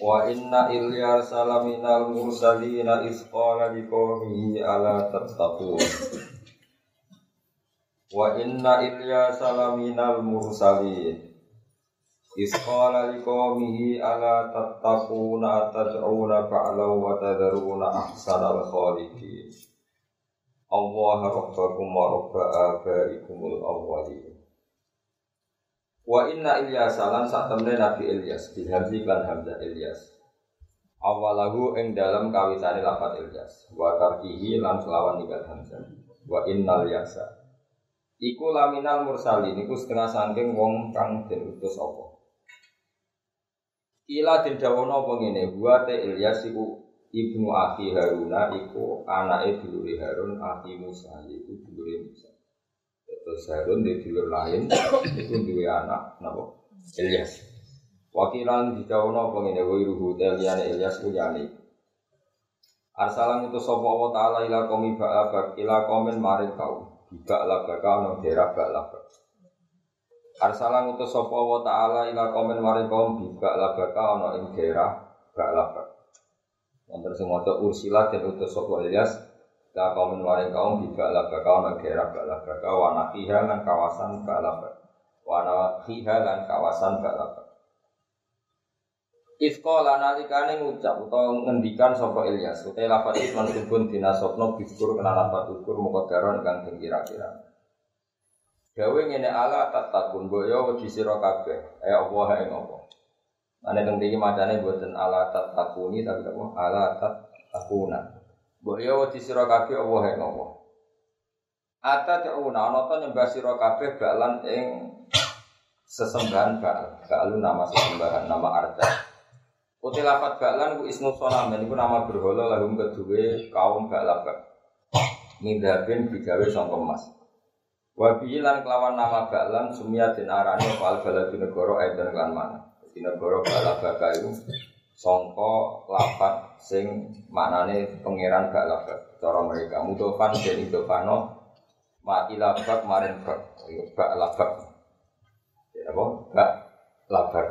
Wa inna Ilyas salaminal mursalina isqala liqaumihi ala tattaqun. Wa inna Ilyas salaminal mursalin isqala liqaumihi ala tattaquna ataj'una ba'law wa tadharuna ahsanal khaliqin. Allah rabbakum wa rabba abaikumul awwalin. Wa inna Ilyas lan sak temne Nabi Ilyas bihamzi kan hamzah Ilyas. Awalahu ing dalam kawitane lafat Ilyas wa tarkihi lan selawan ninggal hamzah. Wa innal yasa. Iku laminal mursalin iku setengah saking wong kang den utus apa. Ila den dawono apa ngene, wa te Ilyas iku ibnu akhi Haruna iku anake dulure Harun akhi Musa iku dulure Musa. Terus Harun di dulur lain itu dua anak napa? Ilyas. Wakilan dikawuno pengene wa ruhu teliyane Ilyas ku yani. Arsalan itu sapa Allah taala ila qaumi ba'abak ila qaumin maring kaum. Bika la baka no daerah ba'la Arsalan itu sapa Allah taala ila qaumin maring kaum bika la baka ono ing daerah ba'la Wonten sing maca ursilah dan utus sapa Ilyas La kaum waring kaum juga ala bakal negara bala bakal wana fiha lan kawasan bala wana fiha lan kawasan bala Ifqala nalikane ngucap utawa ngendikan sapa Ilyas. Utai lafat isman subun dinasopno biskur kena lafat ukur mukodaron kang kira-kira. Gawe ngene ala tatakun boyo wedi sira kabeh. Eh Allah ing apa Ane teng iki macane boten ala tatakuni tapi apa? Ala tatakuna Mbok ya wedi sira kabeh Allah ing Allah. Ata ta'una ana ta nyembah sira kabeh balan ing sesembahan bal. Balu nama sesembahan, nama arca. Uti lafat balan ku ismu sonam, iku nama berhala lahum kedue kaum balabak. Mindabin digawe sangka emas. Wa lan kelawan nama balan sumia den arane fal baladi negara aiden lan mana. Di negara balabaka iku songko lapat sing maknane pangeran gak labak cara mereka. Mudofan dan idofano mati labak marin bak gak labak ya apa? Gak labak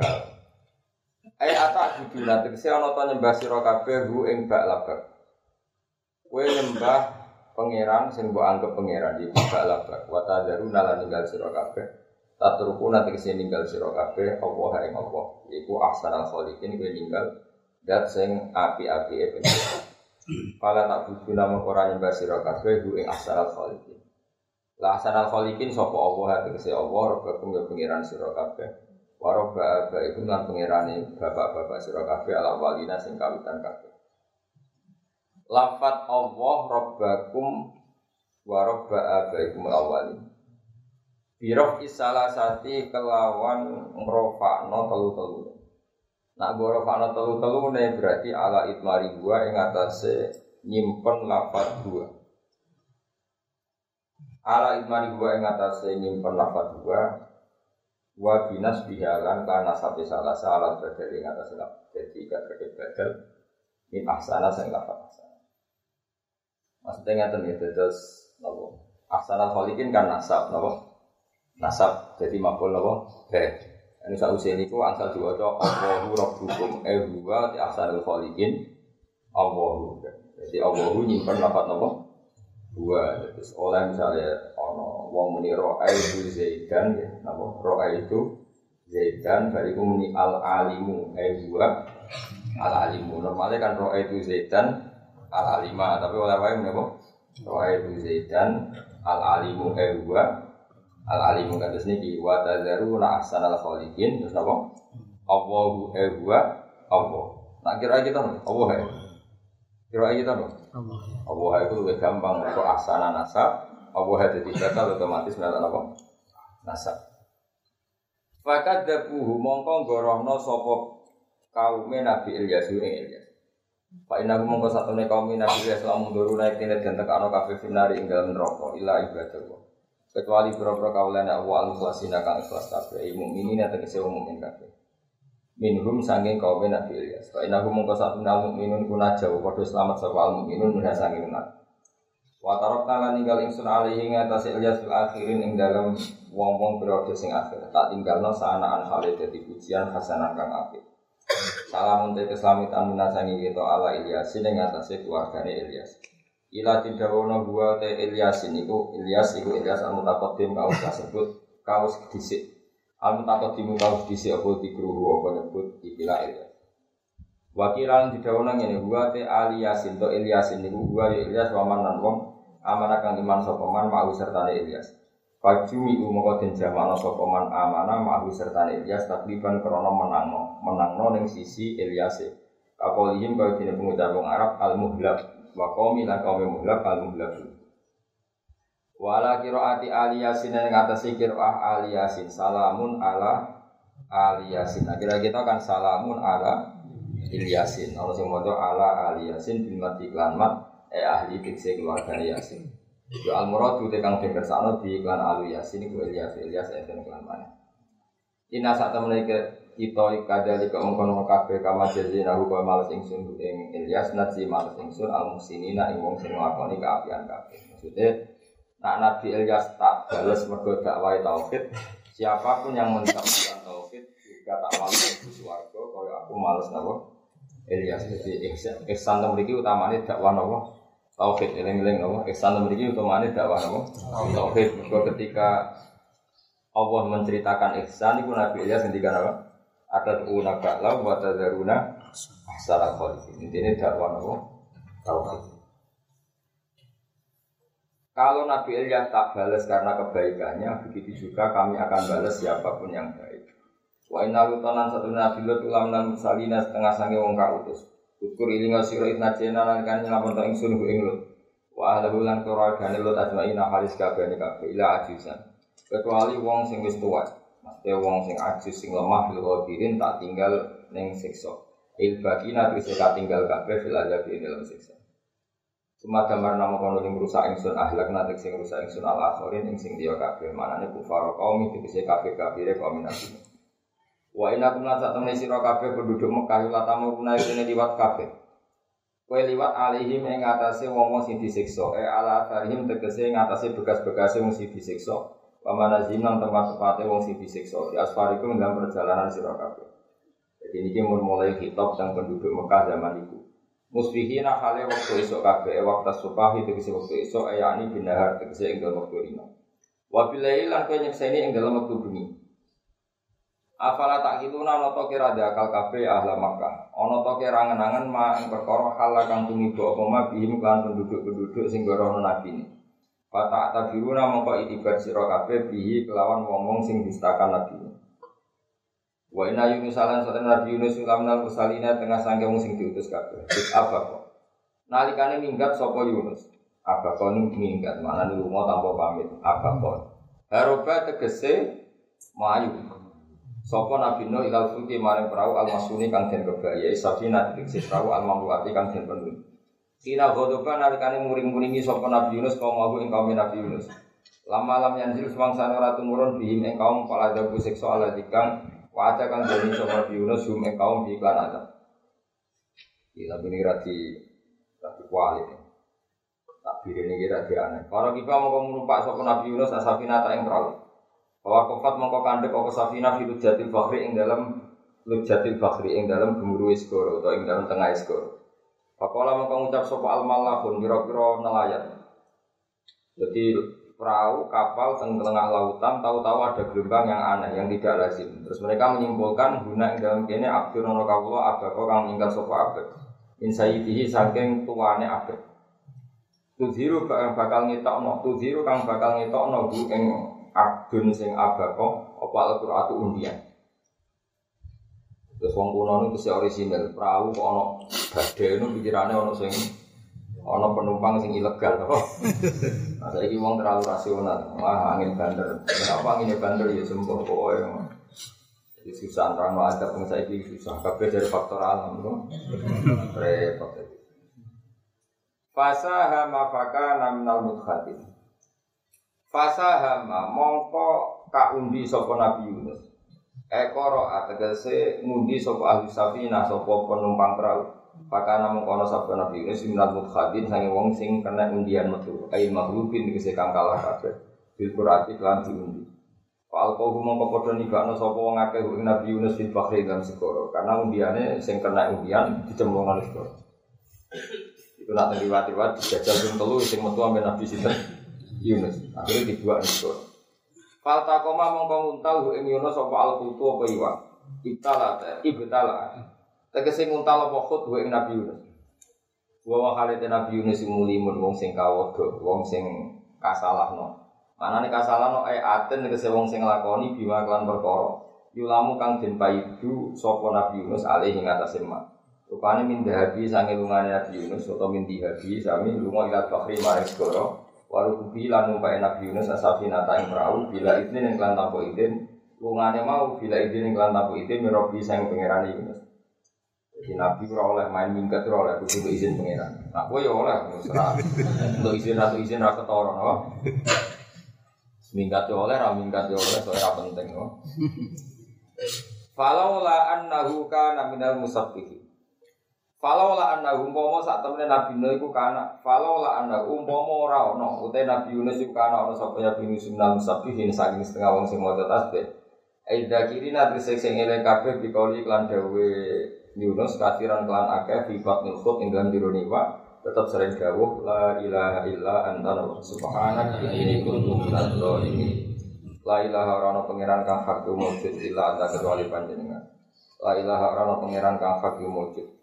Eh atak dudu nanti si ana ta nyembah sira kabeh hu ing bak labak kowe nyembah pangeran sing mbok anggap pangeran iki bak labak wa tadaruna lan ninggal sira kabeh Tatruku nanti ke sini ninggal siro kabeh Allah ing Allah. Iku ahsanal kholikin kowe ninggal Dat sing api-api e penjara Kala tak budu nama orang nyembah siro kabeh ing ahsanal kholikin Lah ahsanal kholikin sopo Allah hati kese Allah Rabbakum ya pengiran siro kabeh. Warabba aba itu lan pengirani bapak-bapak siro kabeh ala walina sing kawitan kabeh. Lafat Allah Rabbakum Warabba abaikum awalin Birof isalah sati kelawan ngrofakno telu-telu. Nak ngrofakno telu-telu ne berarti ala itmari gua ing atase nyimpen lafat dua. Ala itmari gua ing atase nyimpen lafat dua. Wa binas bihalan karena sampai salah salah badal ing atase lafat. Jadi gak terkait badal min ahsana sing lafat ahsana. Maksudnya ngeten ya terus napa? Ahsana khalikin kan nasab napa? Nasab jadi makul apa? Be ini saya usia ini ku ansal diwaca Allahu Rabbukum eh huwa di asal khaliqin. Allahu. Jadi Allahu nyimpen lapat nopo dua jadi oleh misalnya ono wong muni roa itu zaidan ya nopo roa itu zaidan bariku muni al alimu eh huwa al alimu normalnya kan roa itu zaidan al alima tapi oleh wae nopo roa itu zaidan al alimu eh huwa al alimu kados niki wa tazaru na ahsanal khaliqin terus apa? Allahu huwa Allah. Nak kira kita Allah ya kira kita no Allah. Allah itu lebih gampang kok ahsana nasab. Allah jadi bakal otomatis melakukan apa? Nasab. Fakat dabuhu mongko gorohno sapa kaume Nabi Ilyas ing Ilyas. Pak Ina mongko satune kaum Nabi Ilyas lamun duru naik tine dan tekano kabeh finari ing dalem neraka ila ibadah Kecuali pira-pira kaulan Allah al-mukhlasina kang ikhlas kabeh mukminin tegese wong mukmin kabeh. Minhum sanging kaum Nabi Ilyas. Pak Ina mongko satune mukminun kuna jauh padha selamat sapa al-mukminun minha sanging Nabi. Wa tarokna lan ninggal ingsun alihi ngatasi Ilyas fil akhirin ing dalam wong-wong periode sing akhir. Tak tinggalno sanaan hale dadi pujian hasanan kang apik. Salam untuk keselamitan minasangi kita ala Ilyas ing ngatasi keluargane Ilyas. Ila tidawono gua te Ilyas iku Ilyas iku Ilyas al mutaqaddim kaus kasebut kaus dhisik. Al mutaqaddim kaus dhisik apa dikruhu apa nyebut ikilah Ilyas. Wakilan didawono ngene gua te Aliyasin to Ilyasin niku gua ya Ilyas waman lan wong amanah kang iman sapa man ma'u sertane Ilyas. Fajumi umoko den jamano sapa man amanah ma'u sertane Ilyas takliban krana menangno, menangno ning sisi Ilyas. Kapolihim kaya dene pengucap Arab al muhlab wa qaumi lan qaumi muhlab al muhlab. Wala qiraati ali yasin ing atase qiraah ali yasin salamun ala ali yasin. Akhirnya kita kan salamun ala Ilyasin. Ono sing maca ala ali yasin bil mati mat eh ahli fikse keluarga Yasin. Yo al muradu te kang di iklan alu Yasin iku Ilyas Ilyas enten iklan mana. Ina sak temene ke kita kadali kok mengkono kabeh kama jazina hu kaya males ingsun ing Ilyas naji males ingsun al musinina ing wong sing nglakoni kaapian kabeh. Maksudnya nak Nabi Ilyas tak balas mergo dakwah tauhid, siapa pun yang mendakwahkan tauhid juga tak males di swarga kaya aku males napa Ilyas. Jadi ihsan mriki utamane dakwah napa tauhid eling-eling nopo ihsan memiliki utamane dakwah nopo tauhid mergo ketika Allah menceritakan ihsan itu Nabi Ilyas ngendikan apa ada una ba'la wa tadzaruna ahsara khaliqin intine dakwah nopo tauhid kalau Nabi Ilyas tak balas karena kebaikannya, begitu juga kami akan balas siapa pun yang baik. Wa inna lutanan satu nabi lut ulam dan musalina setengah sange wong utus. Ukur ilinga sira itna jena lan kan nyelamet ing sun ku ing lut. Wa ahlahu lan keluargane lut ajmaina halis kabehane kabeh ila ajusan. Kecuali wong sing wis tuwa. Maksudnya wong sing ajus sing lemah fil qadirin tak tinggal ning siksa. Il bakina terus tak tinggal kabeh fil azab ing dalam siksa. Cuma gambar nama kono rusak ingsun ahlak nanti sing rusak ingsun al akhirin ing sing dia kabeh manane kufar kaum itu bisa kabeh kabeh kaum nabi. Wa inna kum lan sak temne sira kabeh penduduk Mekah la tamu kuna ini liwat kabeh. Kowe liwat alihim ing atase wong-wong sing disiksa, e ala atharihim tegese ing atase bekas-bekase wong sing disiksa. Wa manazim lan tempat-tempate wong sing disiksa. Di asfarikum dalam perjalanan sira kabeh. Jadi ini mun mulai kitab dan penduduk Mekah zaman itu. Musbihina hale waktu esok kabeh, waktu subahi tegese waktu esok, yakni binahar tegese ing dalam waktu rino. Wa bilail lan kowe nyekseni ing dalam waktu bengi. Afala tak hituna ana to kira akal kabeh ahla Makkah. Ana to kira ma ing perkara hal kang tumiba apa ma bihim kan penduduk-penduduk sing gorono nabi ini. Fata tabiruna mongko itibar sira kabeh bihi kelawan wong-wong sing distakan nabi. Wa inna Yunus alan satan Nabi Yunus ulamnal musalina tengah sangke wong sing diutus kabeh. Apa kok? Nalikane minggat sapa Yunus. Apa kok minggat mana lunga tanpa pamit. Apa kok? Haroba tegese mayu Sopo Nabi Nuh ilal fulki maring perahu al masuni kang den kebaya safina diksi perahu al mamluati kang den penuh. Kina godoba nalikane muring-muringi sopo Nabi Yunus kaum aku ing kaum Nabi Yunus. Lama lam yanzil semangsa ora tumurun bihim ing kaum pala dabu siksa ala dikang waca kang sopo Nabi Yunus hum ing kaum iklan ada. Ila bini rati rati kuali. Tak ini kira aneh. Para kita mau numpak sopo Nabi Yunus asafina tak ing perahu. Bahwa kofat mongko kandek apa safina fi lujatil fakhri ing dalam lujatil fakhri ing dalam gemuruh iskoro atau ing dalam tengah iskoro. Pakola mongko ngucap sapa al malahun pira-pira nelayan. Jadi perahu kapal teng tengah lautan tahu-tahu ada gelombang yang aneh yang tidak lazim. Terus mereka menyimpulkan guna ing dalam kene abdur nono kawula abako kang ninggal sapa abad. In sayyidihi saking tuane abad. Tuziru bakal ngetokno, tuziru kang bakal ngetokno bu ing abdun sing abako apa al-qur'atu undian. Terus wong kuno niku sing orisinal, perahu kok ana badhe niku pikirane ana sing ana penumpang sing ilegal apa. Nah saiki wong terlalu rasional. Wah, angin bandar. Kenapa angin bandar ya sembuh pokoke. Jadi susah orang ada pengusaha itu susah. Kabeh dari faktor alam tuh. Repot. Fasa hama faka naminal mudkhatin. Fasa hama mongko kaundi sopo Nabi Yunus. Ekoro ategese ngundi sopo ahli safina sopo penumpang perahu. Faka namun kono sopo Nabi Yunus minal mudkhatin sange wong sing kena undian metu. Ail maghlubin dikese kang kalah kabeh. Bil kurati lan diundi. Fal kau mongko padha nibakno sapa wong akeh ing Nabi Yunus bin Bakhri dalam segoro. Karena undiane sing kena undian dicemplungno ning segoro. Iku nak liwat-liwat dijajal ping telu sing metu ambe Nabi sinten Yunus. Akhirnya dibuat ning segoro. Fal takoma mongko nguntal ing Yunus sapa al kutu apa iwak. Ibtala ta ibtala. Tegese nguntal apa khut ing Nabi Yunus. Wa wa halite Nabi Yunus mulimun wong sing kawodo, wong sing kasalahno. Mana nih kasalan no aten nih wong sing nglakoni bima kelan perkara. Yulamu kang den paidu sapa Nabi Yunus alih ing atase ma. Rupane min dahabi sange lungane Nabi Yunus utawa min dihabi sami lunga ila bahri maring. Waru kubi lan numpak Nabi Yunus asafina ta ing perahu bila izin ing kelan tanpa izin. Lungane mau bila izin ing kelan tanpa izin mirobi sang pangeran Yunus. Jadi Nabi ora oleh main minggat ora oleh kudu izin pangeran. Nah, kowe ya oleh serah. Untuk izin atau izin ra ketara no. Minggat yo oleh, ra minggat yo oleh, soalnya penting no. Falau la annahu kana minal musabbihin. Falau la annahu umpama sak temene Nabi Nuh iku kana, falau la annahu umpama ora ono, uta Nabi Yunus iku kana ono sapa ya bin minal musabbihin saking setengah wong sing maca tasbih. Aida kirina trisek sing eling kabeh bikoli klan dawe Yunus kasiran klan akeh fi batnil khut ing tetap sering dawuh la ilaha illa anta subhanak inni kuntu minadz zalimin. La ilaha ora pangeran kang hak wujud illa anta kecuali panjenengan. La ilaha ora pangeran kang hak wujud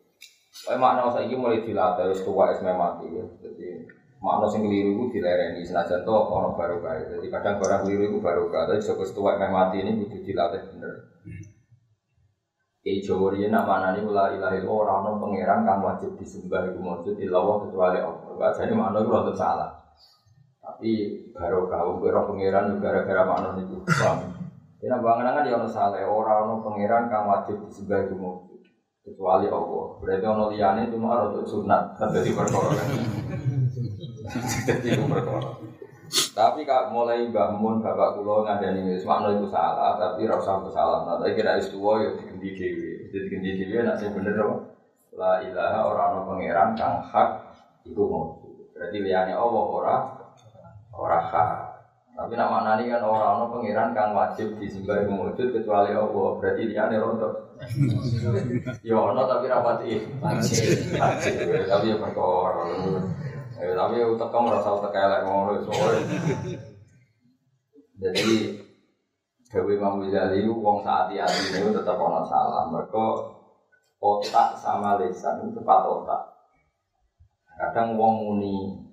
Kaya makna saiki mulai dilatih wis tuwa wis mati ya. Jadi makna sing keliru iku dilereni senajan to ana barokah. Jadi kadang barang keliru iku barokah, tapi saka tuwa mati ini kudu dilatih bener. Jawa riyen nak manani la ilaha illallah ora ono pangeran kang wajib disembah iku maujud illallah kecuali Allah. Bacane makna iku rada salah. Tapi barokah wong kira pangeran gara-gara makna niku. Dina bangunan ya ono salah ora pangeran kang wajib disembah iku kecuali Allah. Berarti ono liyane cuma rada sunat dadi perkara. Dadi perkara. Tapi kak mulai bangun bapak kulo ngandani wis makna itu salah, tapi ora usah salah. Nah, tapi kira wis tuwa ya digendi dhewe. Jadi digendi dhewe nek sing bener apa? La ilaha ora ana pangeran kang hak iku mau. Berarti liyane Allah ora ora hak. Tapi nak maknani kan ora ana pangeran kang wajib disembah wujud kecuali Allah. Berarti liyane rontok. Ya ono tapi rapati wajib. Tapi ya perkara. Eh, tapi kamu rasa utek elek ngono soalnya. Jadi Dewi Imam Ghazali wong saat hati ini tetap ono salah. Mereka otak sama lisan itu tepat otak. Kadang wong muni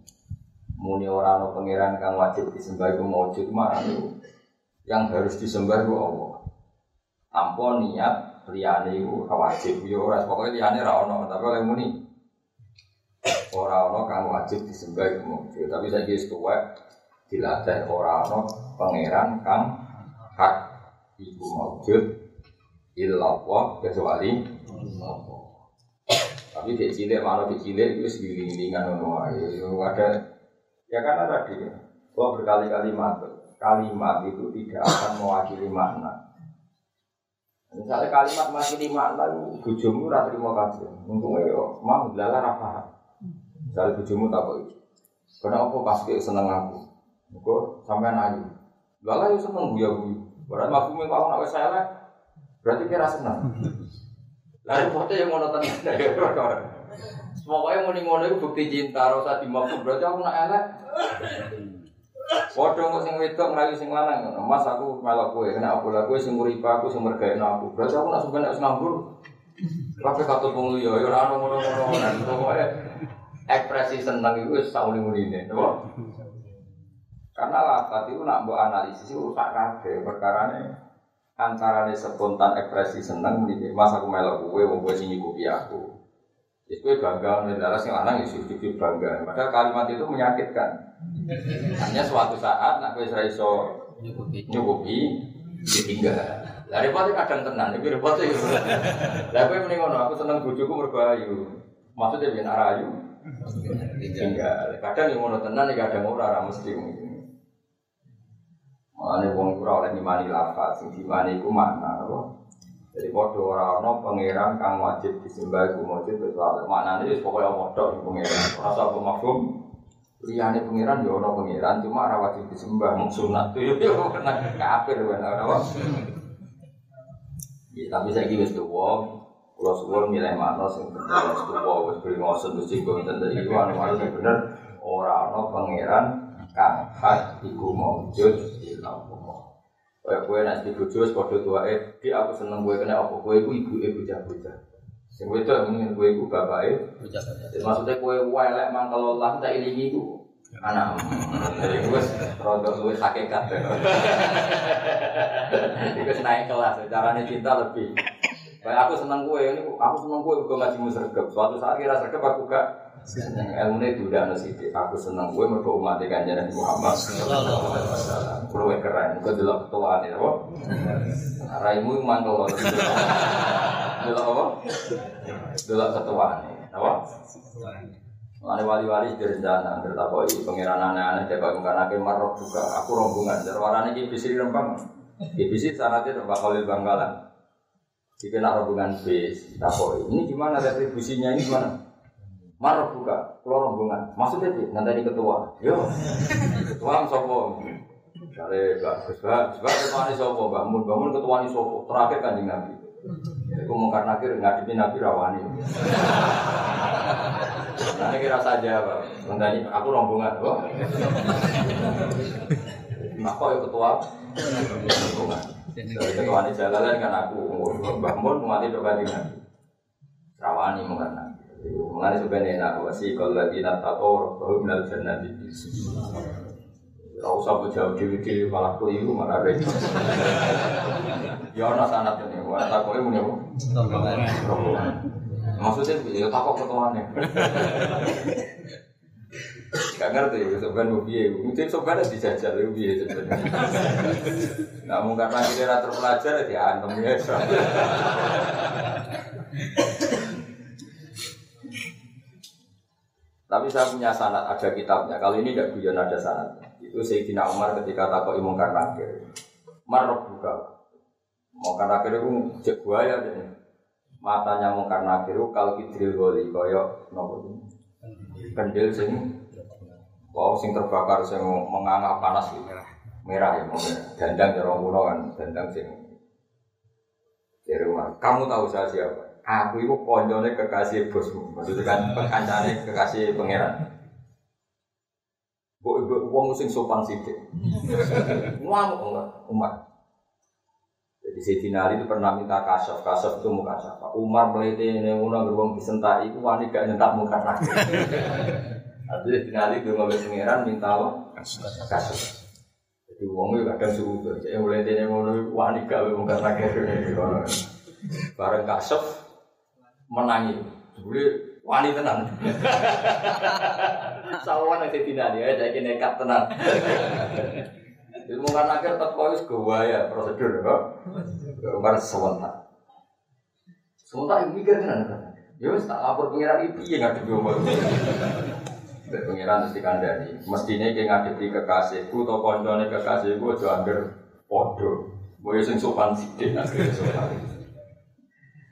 muni orang no pangeran kang wajib disembah itu maujud mah yang harus disembah itu Allah. Tanpa niat liyane itu wajib. Yo ora pokoke liyane ra ono tapi oleh muni ora ono kang wajib disembah iku tapi saya wis tuwek dilatih ora ono pangeran kang hak iku maujud illallah kecuali Allah. Tapi di cilik mana di cilik ngono ae. Ada ya karena tadi gua berkali-kali matur kalimat itu tidak akan mewakili makna Misalnya kalimat mewakili makna itu bujumu ra trimo. Untungnya yo mau lala ra paham. Misalnya tak kok Karena aku pasti seneng aku. Aku sampai ayu. Lala yo seneng buya buyu. Berarti mau aku nak saya berarti kira seneng. Lalu foto yang ngono tenan. Pokoknya mau ngono itu bukti cinta, rasa dimaksud berarti aku nak elek. Waduh kok sing wedok melayu sing lanang. Mas aku melok kowe, kena aku lah kowe sing nguripe aku sing mergaekno aku. Berarti aku nak sampeyan nek ngambur. Kabeh katut wong liya ya ora ono ngono-ngono. Pokoke ekspresi seneng itu wis sak muni-munine, napa? Karena lafat itu nak mbok analisis rusak kabeh perkarane antarane spontan ekspresi seneng Mas aku melok kowe wong kowe sing nyukupi aku. Itu bangga mendarat sing lanang ya sujud bangga. Padahal kalimat itu menyakitkan. Hanya suatu saat nak wis ra iso nyukupi ditinggal. Lah repotnya kadang tenan, iki repotnya. Lah kowe mending ngono, aku seneng bojoku mergo ayu. Maksudnya biar arah ayu. Tinggal. Kadang yang ngono tenan, kadang ora ora mesti. Makanya wong ora oleh nimani lafaz, sing dimani iku makna apa? Jadi padha ora ana pangeran kang wajib disembah iku wajib kecuali maknane wis pokoke sing pangeran. Ora usah apa mafhum. Liyane pangeran ya ana pangeran cuma ora wajib disembah sunat. Tuh yo kena kafir wae ora Ya, tapi saya kira tuwa, kalau suwon milih makna sing bener wis tuwa wis beri ngosen wis singgung tentang iku anu anu sing bener. Ora ana pangeran kang hak iku maujud Kayak gue nanti bojo wis padha tuwae, di aku seneng gue kena apa? Gue iku ibuke bocah-bocah. Sing wedok mungkin gue iku bapake bocah-bocah. Maksudnya gue welek mangkel Allah tak ilingi iku anak jadi gue rada luwes hakikat. Itu naik kelas caranya cinta lebih. Kayak aku seneng gue ini aku seneng gue gue ngaji sergap suatu saat kira sergap aku gak ilmu ini udah nasi aku seneng. Gue mereka umat ikan jadi Muhammad. Kalau keren. Gue dulu ketua nih apa? Raimu mantul dulu apa? Dulu ketua nih apa? Mane wali-wali direncana bertakoi pangeran aneh-aneh dia kau karena ke marok juga. Aku rombongan. Jadi warnanya ki bisri rempang ki bisri syaratnya rempang khalil bangkalan. Jika nak rombongan bis takoi. Ini gimana retribusinya ini gimana marok juga keluar rombongan maksudnya sih nanti ketua yo ketua sopo Kale gak sebab sebab ketua ini sopo bangun bangun ketua ini sopo terakhir kanjeng nabi Aku mau karena kira ngadepi nabi rawani Nanti kira saja, Pak. Nanti aku rombongan. Nah, kok ya ketua? Rombongan. Dari ketua ini jalan kan aku, Mbak Mun, mati doa nabi. Rawani mengana. Mengenai sebenarnya enak, wasi kalau lagi natakor, bahwa minal jannah di Kau usah jauh dewi dewi malah keliru malah repot. Ya ana sanat ini, takoke muni apa? Rombongan. Maksudnya ya takok ketuane. Gak ngerti ya sebenarnya mau biaya. Mungkin sebenarnya dijajal ya biaya sebenarnya. Namun karena kita terpelajar ya diantem ya. Tapi saya punya sanat, ada kitabnya. Kalau ini tidak guyon ada sanat. Itu Sayyidina Umar ketika takut imungkar nakir. Marok buka. Mungkar nakir itu cek buaya deh. Matanya mungkar nakir itu kalau kidril goli koyok nopo kendil sing wow sing terbakar sing menganga panas gitu. Merah ya mungkin. Dandang jarang kuno kan, dandang sing dari rumah. Kamu tahu saya siapa? Aku itu konjolnya kekasih bosmu, maksudnya kan pengancane kekasih pangeran. Bu ibu uang sing sopan sidik. Ngamuk enggak Umar. Jadi Sayyidina Ali itu pernah minta kasaf, kasaf itu muka siapa? Umar meliti ini uang beruang disentak itu wani gak nyentak muka lagi. Artinya Sayyidina Ali itu ngambil pangeran minta apa? Kasaf. Jadi uang itu kadang suhu. Jadi meliti ini uang wani gak muka lagi. Bareng kasaf menangi. Jadi wani tenan. Sawan yang tidak dia, jadi nekat tenan. Ilmu kan akhir tak kau gawaya prosedur kok. Kemarin sewentak. Sewentak yang mikir tenan kan. Ya wis tak lapor pengiran itu ya nggak ada ngomong. Pengiran mesti. Mestinya kayak ngadepi kekasihku atau koncone kekasihku aja angger podo. Boyo sing sopan akhirnya sopan.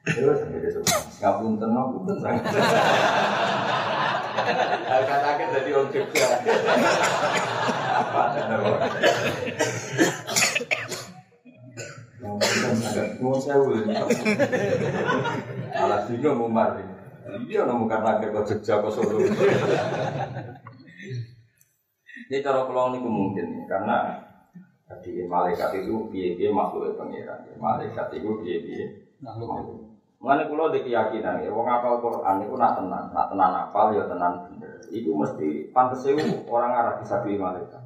Terus jadi sopan. Ngapunten sangat. Kata-kata jadi orang Jogja. Apa? Mau sewu mari. Iya, namun karena akhir Jogja Solo. Ini cara pulang ini mungkin karena tadi malaikat itu biaya makhluk pengiran. Malaikat itu biaya makhluk. Mengenai pulau di keyakinan ya, wong apal Quran itu nak tenan, nak tenan apal ya tenan bener. Itu mesti pantas orang arah disabi malaikat.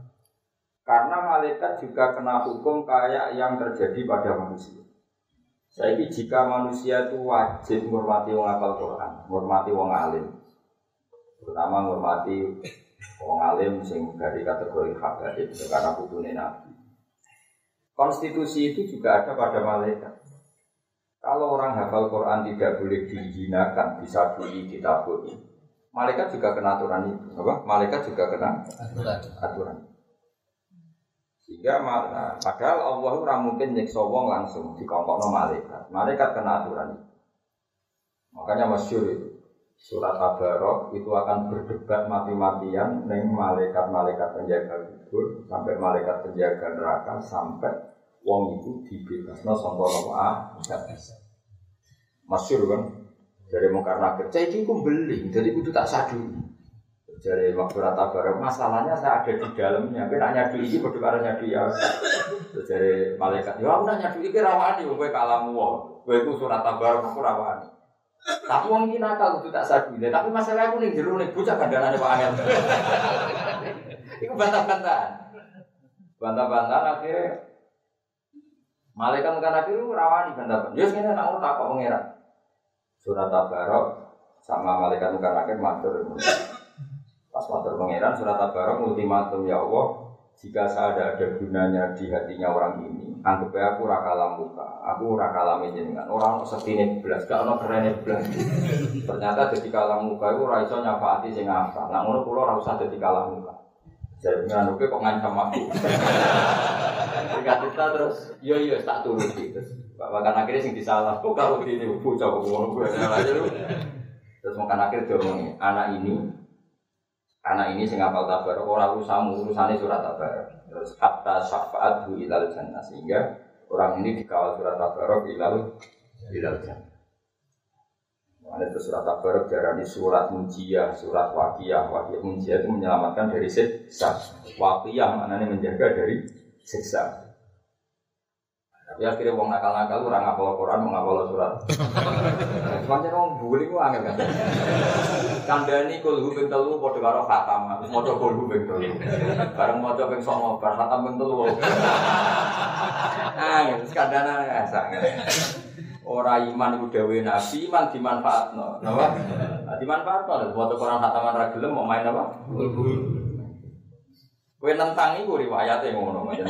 Karena malaikat juga kena hukum kayak yang terjadi pada manusia. Jadi jika manusia itu wajib menghormati wong apal Quran, menghormati wong alim, terutama menghormati wong alim sing dari kategori hak karena putune nabi. Konstitusi itu juga ada pada malaikat. Kalau orang hafal Quran tidak boleh dihinakan, disabui, ditaburi. Malaikat juga kena aturan itu. Apa? Malaikat juga kena aturan. aturan. Sehingga nah, padahal Allah ora mungkin nyiksa wong langsung dikompokno malaikat. Malaikat kena aturan itu. Makanya masyur itu. Surat Tabarok itu akan berdebat mati-matian dengan malaikat-malaikat penjaga kubur sampai malaikat penjaga neraka sampai wong itu dibebasno sangka ah enggak bisa. Masyur kan dari mungkar nakir. Saya itu beli, jadi itu tak sadu. Dari waktu rata bareng, masalahnya saya ada di dalamnya. Tapi nanya nyadu ini berdua nyadu ya. Dari malaikat, ya aku nanya nyadu ini rawani, gue kalamu wong. Gue itu surat tabarok aku rawani. Tapi wong iki nakal kudu tak sabi. Tapi masalah aku ning jero ning bocah kandhanane Pak Angel. Iku bantah-bantahan. Bantah-bantahan akhirnya Malaikat kan akhir rawani bantah-bantahan. Yo ngene nak ngono takok pangeran. Surat Tabarok sama malaikat kan akhir matur. Pas matur pangeran surat Tabarok ultimatum ya Allah, jika saya ada ada gunanya di hatinya orang ini, anggap ya aku rakalam muka, aku rakalam jenengan. Orang setine belas, gak ono keren belas. Ternyata jadi kalam muka itu raiso nyafaati sing apa. Nah ngono kula ora usah jadi kalam muka. Jadi oke kok ngancam aku. Jika kita terus, yo yo tak turuti terus. Bahkan akhirnya sing disalah, kok kalau ini bocah kok ngono gue Terus makan akhir dia anak ini, anak ini sing apal tabar, orang usahamu urusane surat tabar. Terus kata syafaat bu ilal jannah sehingga orang ini dikawal surat tabarok ilal ilal jannah. Ada itu surat tabarok darani surat munjiyah, surat wakiyah. Wakiyah munjiyah itu menyelamatkan dari siksa. Wakiyah maknanya menjaga dari siksa. Tapi akhirnya wong nakal-nakal orang ngapal Quran, mau ngapal surat. Macam orang bully gua angin kan. Kandani kulhu ping telu padha karo khatam. Maca kulhu ping telu. Bareng maca ping 9 bar khatam ping telu. Ah, skandana ngasa. Ora iman iku dawuhe Nabi, iman dimanfaatno. Napa? Dimanfaatno. Maca Quran khataman ra gelem mau main apa? Kowe nentang iku riwayate ngono, macam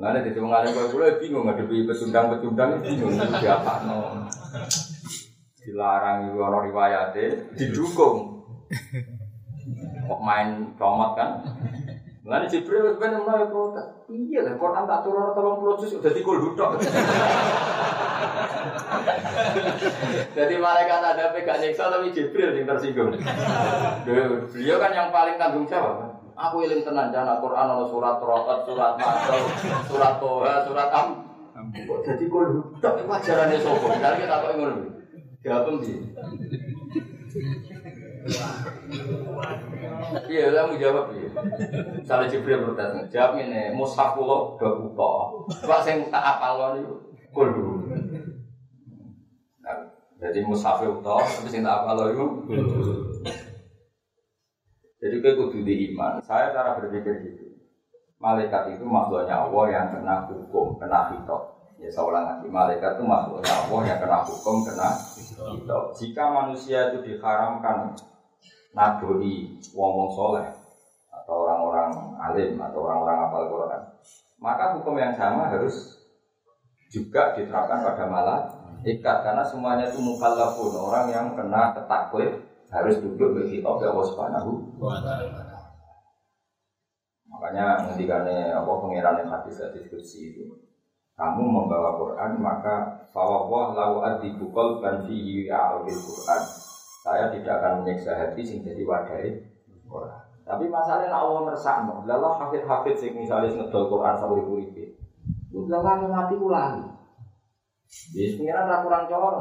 Mana di tengah alim kau bingung ngadepi pecundang-pecundang bingung siapa no. Dilarang itu orang riwayatnya, didukung. Kok main comot kan? Mulane Jibril sebenarnya mulai protes. Iya lah, Quran tak turun tolong juz udah dikul hudok. Jadi malaikat ada pegang nyiksa tapi Jibril yang tersinggung. Beliau kan yang paling tanggung jawab. Aku iling tenan jana Quran ana surat Rokat, surat Masal, surat Toha, surat Am. Kok jadi kok tok iku ajarane sapa? Dari kita kok ngono. Jawab ndi? Iya, lah mau jawab ya. Misalnya Jibril bertanya, jawab ini, mushaf kula. Pak sing tak apal niku kudu. Nah, jadi mushaf uta, tapi sing tak apal iku jadi gue kudu di iman. Saya cara berpikir gitu. Malaikat itu makhluknya Allah yang kena hukum, kena hitop. Ya saya ulang lagi, malaikat itu makhluknya Allah yang kena hukum, kena hitop. Jika manusia itu diharamkan nadoi wong-wong soleh atau orang-orang alim atau orang-orang apal Quran, maka hukum yang sama harus juga diterapkan pada malaikat karena semuanya itu mukallafun. Orang yang kena ketaklif harus duduk bagi kitab Allah Subhanahu Makanya ngendikane apa pengiran yang hadis diskusi itu kamu membawa Quran maka fawwah lau adibu qalban fihi al Quran. Saya tidak akan menyiksa hati sing jadi wadai Quran. Tapi masalahnya Allah meresakno. Lalah hafid-hafid sing misalnya ngedol Quran sampai uripe. Lalah mati ulangi. Jadi pengiran ra kurang corong.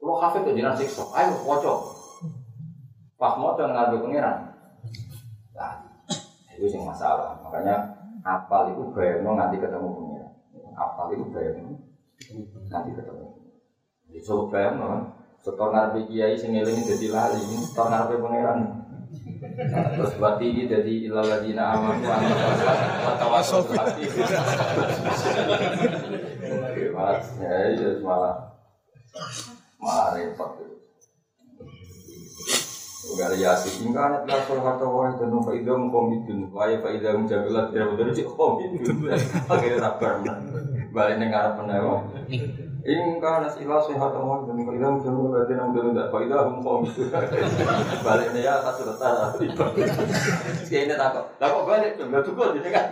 Kalau hafid itu jinak siksa, ayo wocok. Pas mau jangan ngarep pengiran. Nah, itu sih masalah. Makanya apal itu bayar nanti ketemu pengiran. Apal itu bayar nanti ketemu. Jadi coba no. Setor ngarep kiai sing eling jadi lali, setor ngarep pengiran. Terus buat ini jadi ilal ladina aman wa tawassul Malah ya malah malah repot. Tunggal yasin, lah soal kata wah itu nu faidah mukomidun, wah ya faidah mujabilat tidak betul sih komidun. Akhirnya sabar, balik nengar penewa. Hingga anak ilah sehat wah itu nu faidah mujabilat tidak betul tidak faidah mukomidun. Baliknya ya satu letak. Kayak ini takut, takut balik, nggak cukup jadi kan.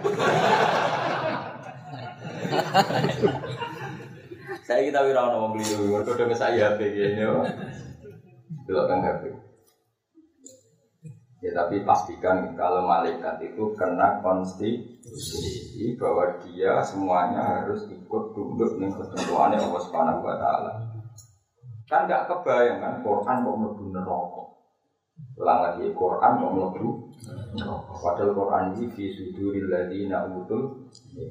Saya kita wira mau beli dulu, saya HP gini, belok kan HP. Ya tapi pastikan kalau malaikat itu kena konstitusi bahwa dia semuanya harus ikut tunduk dengan ketentuannya Allah Subhanahu wa taala. Kan gak kebayang kan Quran kok mlebu neraka. Ulang lagi Quran kok mlebu neraka. Padahal Quran ini fi suduril ladina utul ya,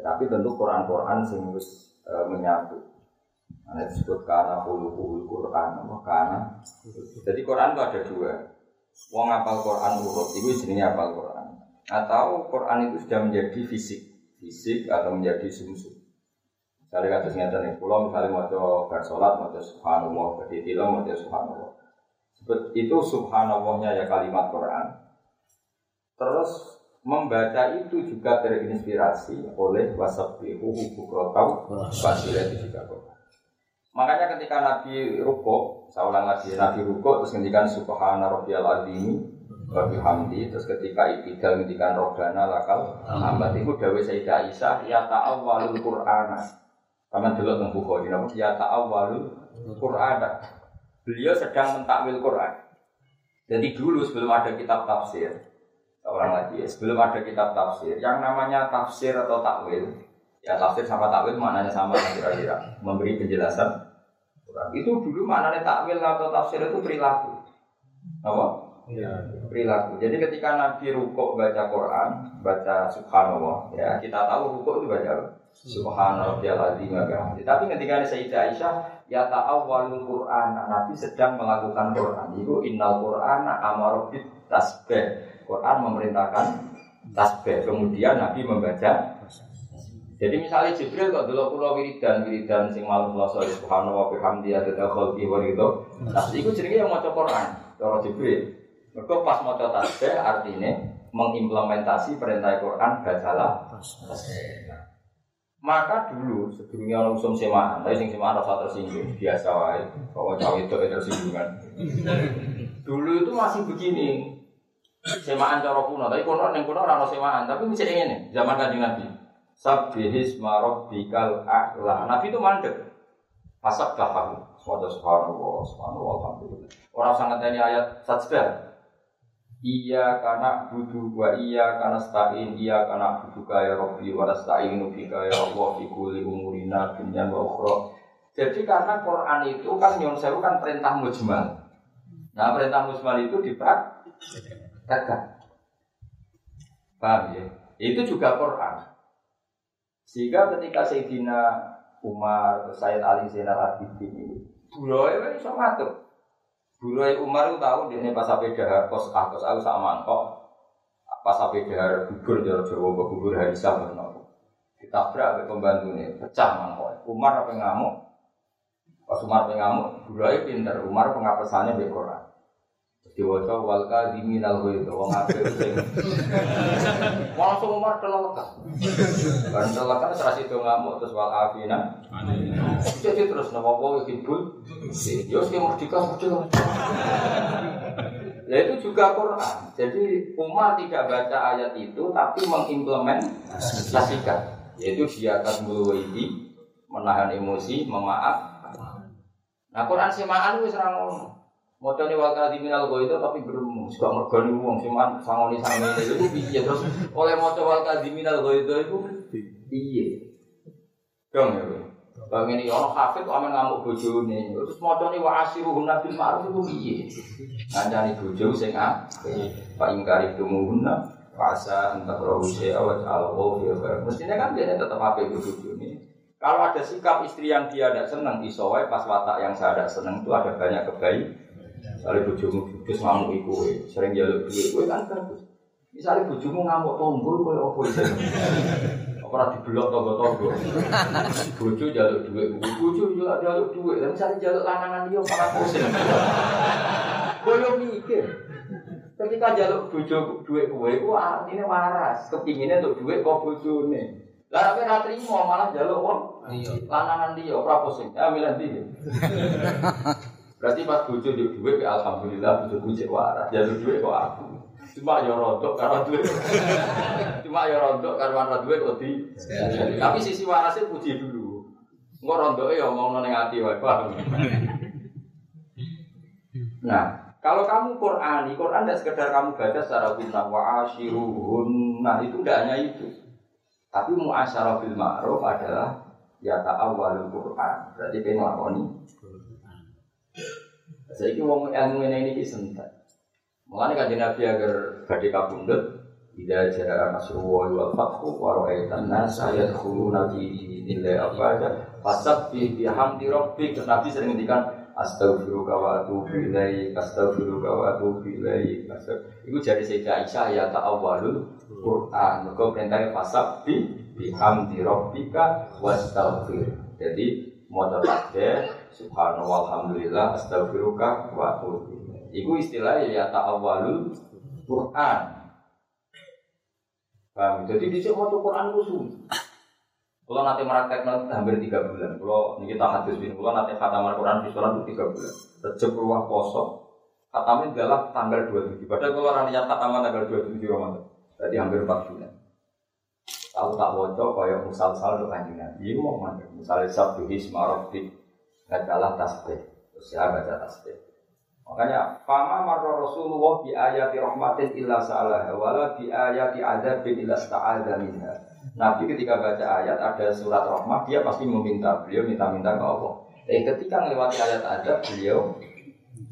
tapi tentu Quran-Quran sing e, menyatu Nah, disebut karena hulu Quran, karena. Jadi Quran itu ada dua. Wong apal Quran urut, itu jenisnya apal Quran. Atau Quran itu sudah menjadi fisik, fisik atau menjadi sumsum. Misalnya kata sengaja nih, pulau misalnya mau coba bersolat, mau coba subhanallah, berdiri mau coba subhanallah. Itu subhanallahnya ya kalimat Quran. Terus membaca itu juga terinspirasi oleh wasabbihu bukrotau fasilah juga. Makanya ketika Nabi ruko, saya lagi, Nabi ruko terus ngendikan Subhana Rabbiyal Azimi wa bihamdi terus ketika ibidal ngendikan Robbana lakal hamd itu dawuh Sayyidah Aisyah ya ta'awwalul Qur'ana. Sama dulu teng Bukhari napa ya ta'awwalul Qur'ana. Beliau sedang mentakwil Quran. Jadi dulu sebelum ada kitab tafsir, orang lagi ya, sebelum ada kitab tafsir, yang namanya tafsir atau takwil, ya tafsir sama takwil maknanya sama kira-kira, memberi penjelasan itu dulu maknanya takwil atau tafsir itu perilaku. Apa? Ya. Perilaku. Jadi ketika Nabi rukuk baca Quran, baca Subhanallah, ya kita tahu rukuk itu baca Subhanallah azim Tapi ketika Sayyidah Aisyah ya ta'awwalul Quran, Nabi sedang melakukan Quran. Itu innal Quran amarobit tasbih. Quran memerintahkan tasbih. Kemudian Nabi membaca jadi misalnya Jibril kok dulu pulau wiridan wiridan sing malam selasa subhanahu wa bihamdi ada khalqi wa gitu. Tapi itu jenenge yang maca Quran, cara Jibril. Mereka pas maca tasbih artinya mengimplementasi perintah Quran bacalah Maka dulu sebelumnya orang usum semaan, tapi sing semaan rasa tersinggung biasa wae. Bahwa cawe itu tersinggung kan. Dulu itu masih begini. Semaan cara kuno, tapi kuno yang kuno orang semaan, tapi bisa ini zaman kanjeng Nabi. Sabihis bikal a'la. Nabi itu mandek. Pasak kafahu. Semoga subhanallah, subhanallah, alhamdulillah. Orang sangat ini ayat sajdah. Iya karena budu wa iya karena stain iya karena budu kaya Robbi wa nasta'inu bika ya Allah fi kulli umurina dunyan wa. Jadi karena Quran itu kan nyon sewu kan perintah mujmal. Nah perintah mujmal itu dipraktekkan. Paham ya? Itu juga Quran. Sehingga ketika Sayyidina Umar, Sayyid Ali Zainal Abidin ini, buroy kan bisa ngatur. Buroy Umar itu tahu dia ini pas sampai dahar kos ah kos aku sama mangkok. Pas sampai dahar bubur jawa Jawa bubur hari sama nopo. Ditabrak ke pembantu ini, pecah mangkok. Umar apa ngamuk? Pas Umar apa ngamuk, buroy pinter. Umar pengapesannya bekoran. Diwaca wal kadhimin al ghaidh wong apik sing langsung umar telelekan. Kan telelekan terus itu ngamuk terus wal afina. Jadi terus nama wa hibul. Yo sing merdeka merdeka. Ya itu juga Quran. Jadi Umar tidak baca ayat itu tapi mengimplementasikan. Yaitu dia akan ini menahan emosi, memaaf. Nah Quran semaan itu serang ini wakil di minal itu tapi belum suka mergani uang cuman sangoni sangoni itu piye? Terus oleh motor wakil di minal itu itu piye? Dong ya bang. Ini orang kafir tuh aman ngamuk bojo nih terus motor ini wasiru nabil ma'ruf itu piye? Ngancani bojo sing pak ingkari tumuhunna fasa entah rohu awat alwo mestinya kan dia tetap apa bojo nih kalau ada sikap istri yang dia tidak senang disowai pas watak yang saya tidak senang itu ada banyak kebaikan Misalnya bujumu judes ngamuk iku, sering jaluk duit, kue kan bagus. Misalnya bujumu ngamuk tombol, kue apa itu? Ora dibelok tonggo-tonggo. Bojo jaluk dhuwit, bojo yo jaluk dhuwit. Lah misale jaluk lanangan liya para pusing. Koyo mikir. Ketika jaluk bojo dhuwit kowe iku artine waras, kepingine untuk dhuwit kok bojone. Lah nek ora trimo malah jaluk wong lanangan liya ora pusing. Ya milih ndi. Berarti pas bojo di dhuwit alhamdulillah bojoku cek waras, jaluk dhuwit kok aku. Cuma ya rontok karena duit. Cuma ya rontok karena duit kok di. Tapi sisi warasnya puji dulu. Nggak rontok ya mau neng hati wae. Nah, kalau kamu Quran, Quran tidak sekedar kamu baca secara bintang wa ashiruhun. Nah, itu tidak hanya itu. Tapi muasyarah bil ma'ruf adalah ya ta'awwalul Quran. Berarti pengen lakoni. Saya kira wong ilmu ini ini sentak. Mulane kan Nabi agar badhe kabundut Ida jaa nasrullahi wal fathu wa ra'aitan nasa yadkhuluna fi dinillahi afwaja fasabbih bihamdi rabbik. Nabi sering ngendikan astaghfiruka wa atubu ilaik astaghfiruka wa atubu ilaik. Iku jadi Sayyidah Aisyah ya ta'awwalul Quran. Mergo perintahnya fasabbih bihamdi rabbika wastaghfir Jadi mau tasbih subhanallah alhamdulillah astaghfiruka wa atubu Iku istilahnya ya ta'awwalul Quran. Paham? Jadi di sini mau Quran itu sulit. Kalau nanti meraktek hampir tiga bulan. Kalau ini kita hadis bin, kalau nanti khatam Quran di sholat itu tiga bulan. Rejep ruah poso. Khatamnya adalah tanggal 27. Padahal kalau orang lihat khataman tanggal 27 Ramadan. Berarti hampir empat bulan. Tahu tak bocor kayak musal-sal untuk kanjeng Nabi. Ini mau mana? Misalnya sabtu hisma rabbik. Gak kalah tasbih. Terus ya baca tasbih. Makanya fama marra Rasulullah bi ayati rahmatin illa sa'alah wala bi ayati adzabin illa sta'adza minha. Nabi ketika baca ayat ada surat rahmat dia pasti meminta, beliau minta-minta ke Allah. Eh ketika melewati ayat adab beliau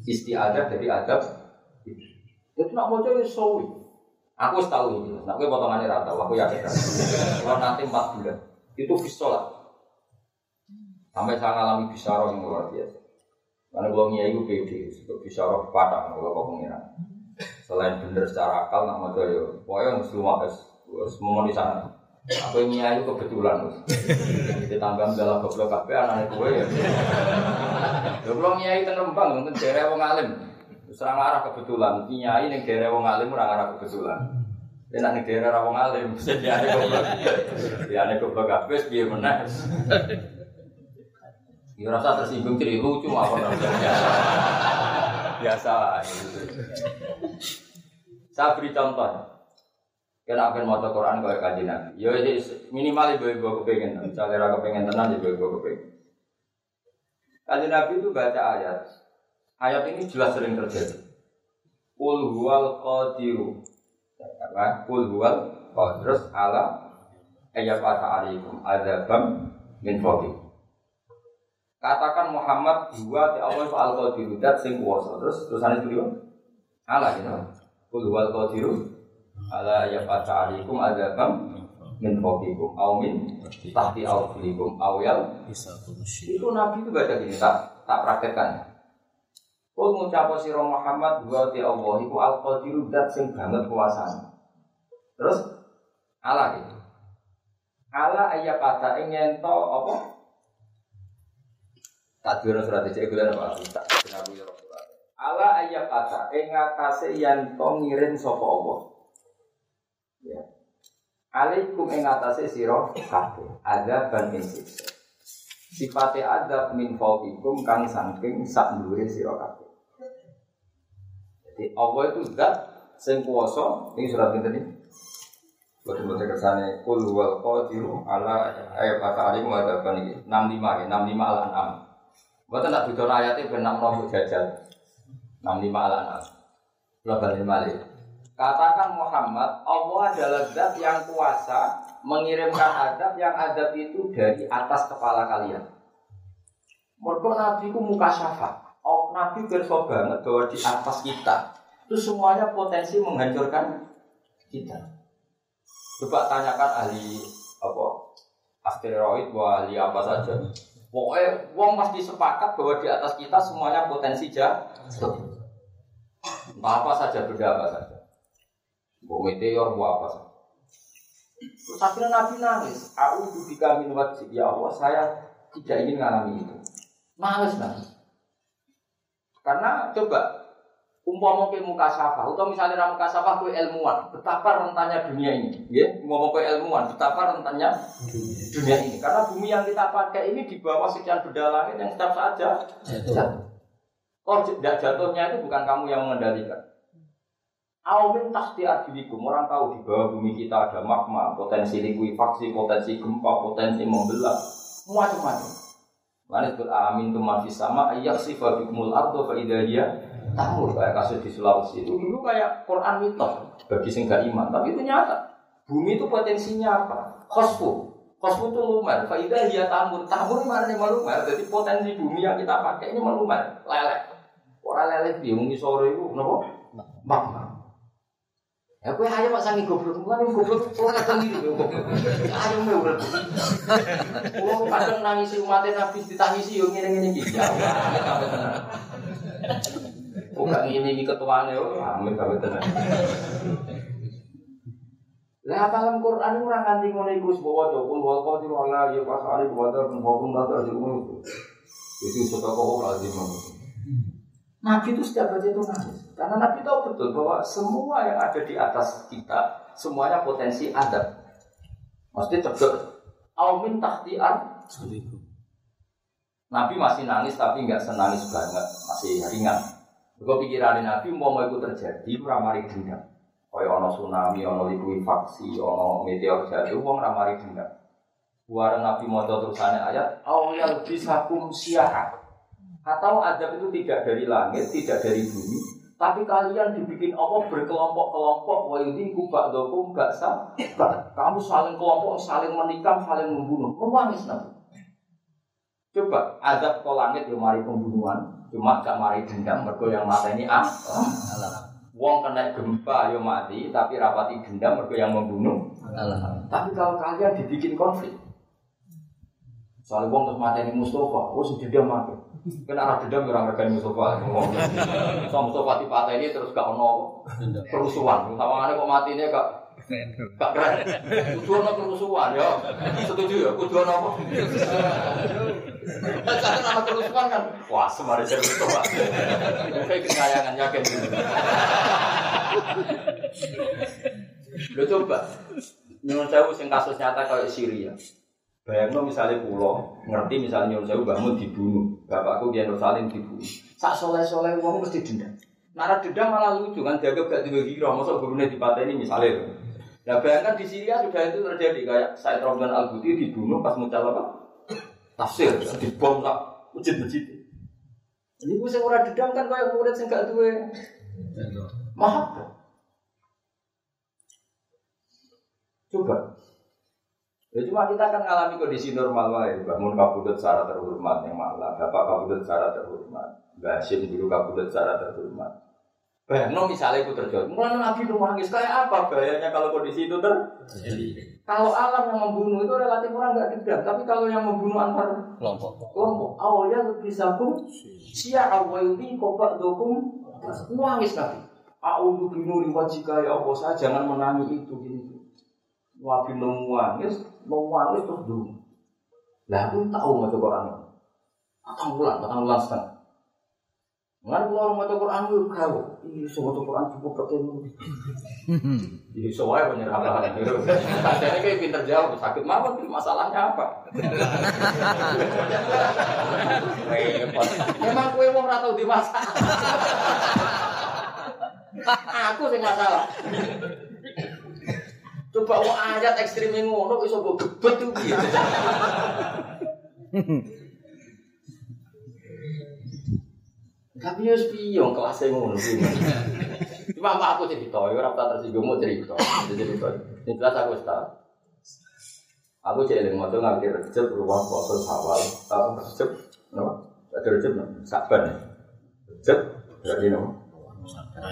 istiadat dari adab itu nak mau jadi sawi. Aku tahu ini, nak gue potongannya rata, aku yakin. Kalau nanti empat bulan itu bisolat. Sampai saya ngalami bisaro yang luar biasa. Karena ngiai itu pede, bisa roh patah kalau kau pengiran. Selain bener secara akal, nak mau yo, pokoknya harus lumah harus di sana. Aku itu kebetulan, ditambah dalam goblok kafe anak gue ya. Ya kalau ngiai tenembang, mungkin daerah wong alim. Serang arah kebetulan, ngiai yang daerah wong alim orang arah kebetulan. Dia nak daerah wong alim, bisa jadi goblok. Dia aneh goblok kafe, biar menang. Ya rasa tersinggung jadi lucu apa. Biasa lah gitu. Saya beri contoh. Kena akan mau Quran kau kaji nabi. Ya minimal ibu ibu kepengen. Misalnya raka kepengen tenang ibu ibu kepengen. Kaji nabi itu baca ayat. Ayat ini jelas sering terjadi. Kul huwal qadiru. Kul huwal terus ala ayat alaikum adabam min fawqikum. Katakan Muhammad dua di Allah soal qadiru dat sing kuwasa. Terus terusane beliau? Ala gitu. Kul wal qadiru ala ya fata alaikum adzabam min fawqikum aw min tahti arjulikum aw yal. Itu nabi itu baca gini tak tak praktekkan. Kul ngucap sira Muhammad dua di Allah iku al qadiru dat sing banget kuasane terus ala gitu. Ala ayat kata ingin to apa Tak dulu surat itu gue apa? Tak kenapa ya Rasulullah. Allah ayat kata, engatase yang to ngirim sopo Allah. Ya. Alaikum engatase siro kafe. Ada ban siksa. Sifatnya adab min fauqikum kang saking sak dhuwure sira kabeh. Jadi Allah itu zat sing kuwasa ini surat ini. Buat buat kersane kul wal qadiru ala ayat kata alim ada ban iki 65 ya 65 al an'am. Bukan tak butuh ayatnya benar mau jajal. 65 ala nas. Belum balik Katakan Muhammad, Allah adalah zat yang kuasa mengirimkan adab yang adab itu dari atas kepala kalian. Mereka Nabi ku muka syafa. Oh, Nabi berso banget bahwa di atas kita itu semuanya potensi menghancurkan kita. Coba tanyakan ahli apa asteroid, wah ahli apa saja. Pokoknya wong pasti sepakat bahwa di atas kita semuanya potensi jatuh. Entah apa saja, benda apa saja. Mau meteor, mau apa saja. Terus akhirnya Nabi nangis. Aku bika min wajib. Ya Allah, saya tidak ingin mengalami itu. Nangis Nabi. Karena coba umpama ke muka safa atau misalnya ramu muka safa ke ilmuwan betapa rentannya dunia ini ya umpama ke ilmuwan betapa rentannya dunia ini. Karena bumi yang kita pakai ini di bawah sekian benda langit yang setiap saat jatuh. Oh tidak jatuhnya itu bukan kamu yang mengendalikan. Awamin tahti adilikum Orang tahu di bawah bumi kita ada magma Potensi likuifaksi, potensi gempa, potensi membelah Macam-macam. Mana disebut amin tu manfis sama Ayak sifat bikumul ardo faidahiyah Tamur kayak kasus di Sulawesi itu Dulu kayak Quran mitos Bagi sing iman. Tapi itu nyata. Bumi itu potensinya apa? Khosfu. Khosfu itu lumer. Faidahiyah tamur. Tamur mana nih melumer? Jadi potensi bumi yang kita pakai ini melumer. Lelek. Orang lelek dia Mungkin sore itu Kenapa? Magma Ya kowe ayo mak sangi goblok, mulane goblok kula kadang lho. Ayo me urip. Kula kadang nangis umat Nabi ditangisi yo ngene-ngene iki. Ya Tenan. Oh gak ngene iki ketuane yo, amin kabeh tenan. Lah apa kan Quran ora nganti ngono iku wis bawa dokul wal qadir wala ya pas ali buat hukum data di umum. Itu sedekah kok lazim. Nabi itu setiap baca itu nangis. Karena Nabi tahu betul bahwa semua yang ada di atas kita, semuanya potensi adab. Maksudnya cocok. Aumin tahtiar. Nabi masih nangis tapi nggak senangis banget, masih ringan. Gue pikiran Nabi mau mau itu terjadi, ramari dendam. Kayak ono tsunami, ono likuifaksi, ono meteor jatuh, uang ramari dendam. Buat Nabi mau terusannya ayat, awal bisa kum atau adab itu tidak dari langit, tidak dari bumi, tapi kalian dibikin Allah berkelompok-kelompok, wa ini kubak dokum gak sah. Kamu saling kelompok, saling menikam, saling membunuh. Menangis nabi. Coba adab ke langit yang mari pembunuhan, cuma gak mari dendam, mergo yang mata ini ah. Wong kena gempa yo mati, tapi rapati dendam mergo yang membunuh. Tapi kalau kalian dibikin konflik, soalnya wong terus mati ini Mustafa, oh dia mati. Kena arah dendam orang regani Mustafa. So Mustafa patah ini terus gak ono kerusuhan. Tawangannya kok mati ini gak gak keren. Kudu ono kerusuhan ya. Setuju ya? Kudu ono? Karena nama kerusuhan kan. Wah, semari saya Mustafa. Kayak kesayangan yakin. Lo coba. Nyuruh saya sing kasus nyata kayak Syria. Bayangno misalnya pulau, ngerti misalnya nyuruh saya bangun dibunuh, bapakku dia Salim dibunuh. Sak soleh soleh uang mesti dendam. Nara dendam malah lucu kan, dianggap gak tiba giro, masa gurunya di ini misalnya. Nah bayangkan di Syria sudah itu terjadi kayak Said Ramdan Al Buti dibunuh pas muncul apa? Tafsir, dibom tak masjid-masjid. Ini gue sing ora dendam kan kayak murid sing gak duwe. Maaf. Coba Ya cuma kita akan mengalami kondisi normal wae. Bangun kabudut secara terhormat yang malah, bapak kabudut secara terhormat, Mbak Hashim dulu kabudut secara terhormat. No misalnya itu terjadi, mulai Nabi itu nangis kayak apa bahayanya kalau kondisi itu terjadi? Kalau alam yang membunuh itu relatif orang nggak dendam, tapi kalau yang membunuh antar kelompok, kelompok awalnya lebih sabun, sia awalnya kopak dokum, nangis Nabi. Aku binuri wajika ya Allah, saya jangan menangis itu gini. Wabi nangis, nangis terus dulu. Lah aku tahu mau coba Quran. Atau bulan, atau bulan setengah. Nggak keluar mau coba Quran itu kau. Ini semua coba Quran cukup ketemu. Jadi soalnya banyak apa? Jadi kayak pinter jawab, sakit mawar masalahnya apa? Memang kue mau ratau di masa. Aku sih masalah. Coba wong ayat ekstrim ngono iso mbok gebet tuh Tapi ya piye kelas yang ngono Cuma apa aku cerita, ya ora tersinggung mau cerita. Cerita. Ini jelas aku tahu. Aku celing mau tuh ngambil rejep ruang poso sawal, tahu rejep, no? Ada rejep, no? Saban, rejep, berarti no?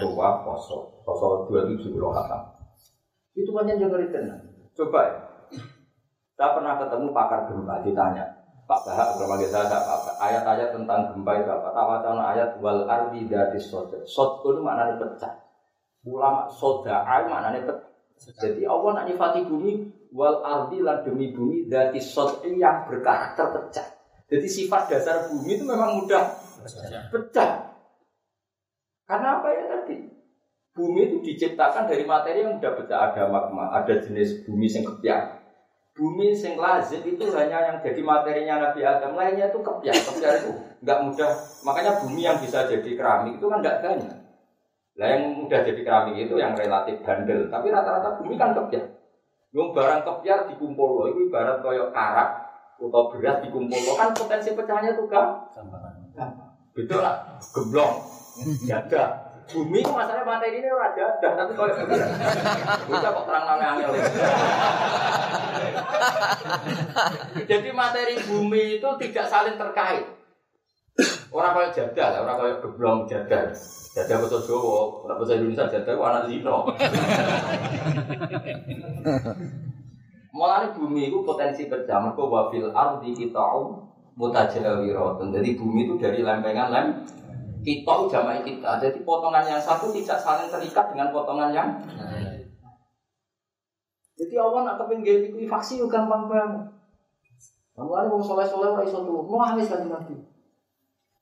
Ruang poso, poso dua tujuh puluh kata. Itu banyak yang ngeri. Coba ya. Saya pernah ketemu pakar gempa ditanya, Pak Bahak berbagai saya apa ayat-ayat tentang gempa itu apa? Tawacana ayat wal ardi dari soda. Sod itu maknanya pecah. Ulama soda ay maknanya Jadi Allah nak nyifati bumi wal ardi lan demi bumi dari sot'i yang berkarakter pecah. Jadi sifat dasar bumi itu memang mudah pecah. Karena apa ya tadi? Bumi itu diciptakan dari materi yang mudah pecah. Ada magma, ada jenis bumi yang kepiak. Bumi yang lazim itu hanya yang jadi materinya Nabi Adam. Lainnya itu kepiak. Kepiak itu nggak mudah. Makanya bumi yang bisa jadi keramik itu kan nggak banyak. Lah yang mudah jadi keramik itu yang relatif bandel. Tapi rata-rata bumi kan kepiak. Yang barang kepiak dikumpul loh. Itu ibarat koyok karak atau beras dikumpul loh. Kan potensi pecahnya tuh kan. Betul lah. Geblong. Jaga. Bumi itu masalahnya materi ini raja dan tapi kalau bisa kok terang namanya angel. Jadi materi bumi itu tidak saling terkait. Orang kayak jadal, orang kayak geblong jadal. Jadal betul Jawa, orang bahasa Indonesia jadal itu anak zino. Mulai bumi itu potensi pecah. Mereka wafil ardi kita mutajawiratun. Jadi bumi itu dari lempengan lem kita jamaah kita. Jadi potongan yang satu tidak saling terikat dengan potongan yang Jadi Allah nak kepingin itu faksi juga gampang banget. Ada mau soleh soleh orang iso tuh, mau nangis kan nabi.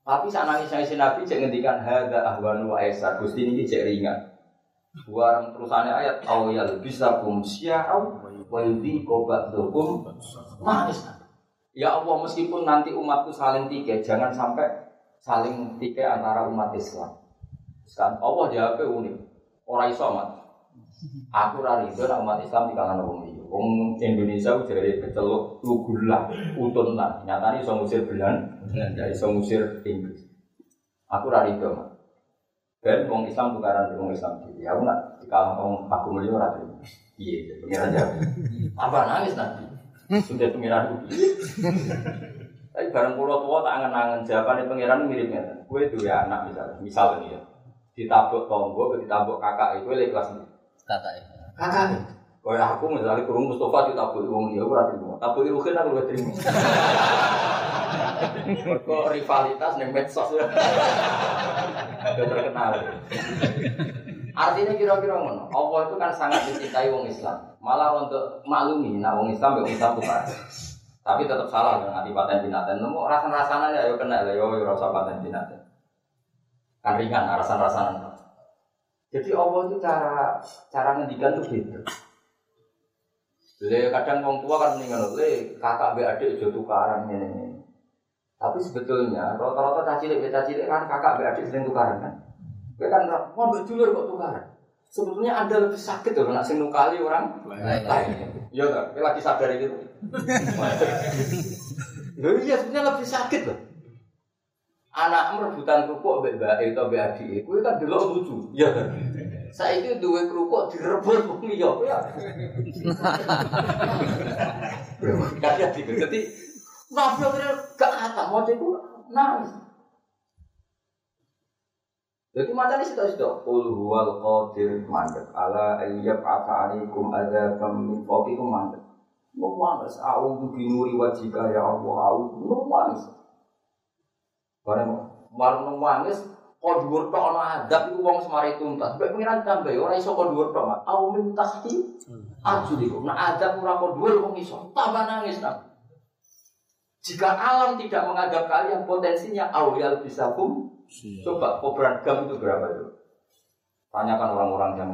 Tapi saat nangis nangis nabi cek ngendikan hada ahwanu wa esa gusti ini cek ringan. Buang terusannya ayat awal bisa kum siau waldi kobat dokum nangis. Ya Allah meskipun nanti umatku saling tiga, jangan sampai saling tiga antara umat Islam. Sekarang Allah jawabnya unik. Orang iso mat. Aku rari itu umat Islam di kalangan orang ini. Wong Indonesia jadi keceluk lugulah utun lah. Nyatanya iso ngusir Belan, dari iso ngusir Inggris. Aku rari itu mat. Dan wong Islam tukaran wong Islam jadi. Aku nak di kalangan aku melihat rari. Iya, pengiran jawab. Apa nangis nanti? Sudah pengiran tapi bareng pulau tua tak angen-angen jawabannya pangeran miripnya. Gue itu ya anak misalnya, misal ini ya. Ditabuk tonggo, ditabuk kakak itu lagi kelas ini. Kakak ya. Kakak. Kayak aku misalnya kurung Mustafa ditabuk wong dia ora terima. Tabuk Ruhin aku ora terima. Kok rivalitas ning medsos ya. Udah terkenal. Artinya kira-kira ngono. Allah itu kan sangat dicintai wong Islam. Malah untuk maklumi, nah wong Islam wong Islam tuh tapi tetap salah dengan anti paten binatang. Nemu rasa rasanya ya yo kena ya yo rasa paten binatang. Kan ringan rasa rasanya. Jadi Allah itu cara cara ngendikan tuh gitu. Le kadang orang tua kan meninggal le kakak be adik jo tukaran ini. Tapi sebetulnya rata-rata caci lek caci lek kan kakak be adik sering tukaran kan. Gue kan mau be dulur kok tukaran. Sebetulnya anda lebih sakit loh nak sing nukali orang lain. Iya kan? Lagi sadar gitu. Iya sebenarnya lebih sakit loh. Anak merebutan kerupuk mbek mbak atau mbek adik, kowe kan delok lucu. Iya kan? Saiki duwe kerupuk direbut wong liya ya. Kaya gitu. Jadi Nabi gak kata mau itu nangis. Jadi macam ini sudah sudah. Kul huwal qadir mandek ala ayyab ata alaikum adzabam min fawqikum mandek. Mau manis, aku binuri wajika ya Allah, aku mau manis. Barang barang manis, kau dhuwur tok ana adab iku wong semari tuntas. Mbek pengiran tambah ora iso kau dhuwur tok, Mak. Au min tahti arjulikum. Nah adab ora kau dhuwur wong iso. Tambah nangis nang. Jika alam tidak mengadab kalian potensinya awal bisa kum. Coba kobaran gam itu berapa itu? Tanyakan orang-orang yang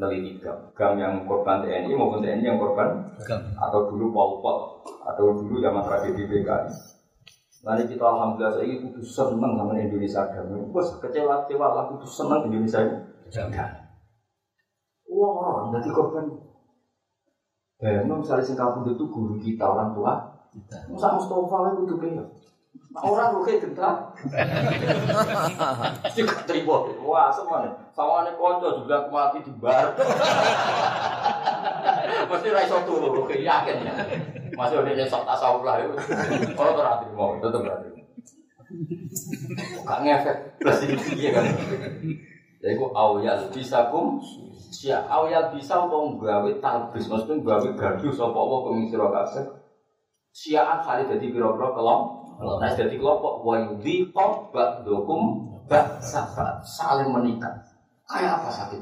neliti gam, gam yang korban TNI maupun TNI yang korban Gam. atau dulu Pol Pot atau dulu zaman tragedi PKI. Nanti kita alhamdulillah saya kudu seneng sama Indonesia gam. Bos kecewa kecewa lah kudu seneng Indonesia ini. Jangan. Wah orang jadi korban. Bayangin misalnya sing kabur itu guru kita orang tua. Masa Mustafa lah kudu kaya. Nah, orang lu kayak gentar. Juga terima. Wah, semuanya. Sama nih konco juga aku mati di bar. Mesti raiso turu, lu yakin ya. Masih udah nyesok tasawuf lah itu. Kalau tuh ratri mau, tetep ratri. Gak ngefek. Plus ini iya kan. Jadi aku awal bisa kum. Sia awal bisa mau gawe talbis, maksudnya gawe gaduh sapa apa kemisira kabeh. Siaan kali jadi biro-biro kelom. Nah, jadi kelompok wa yudhiqa ba'dukum ba'sa saling menikah. Kayak apa sakit?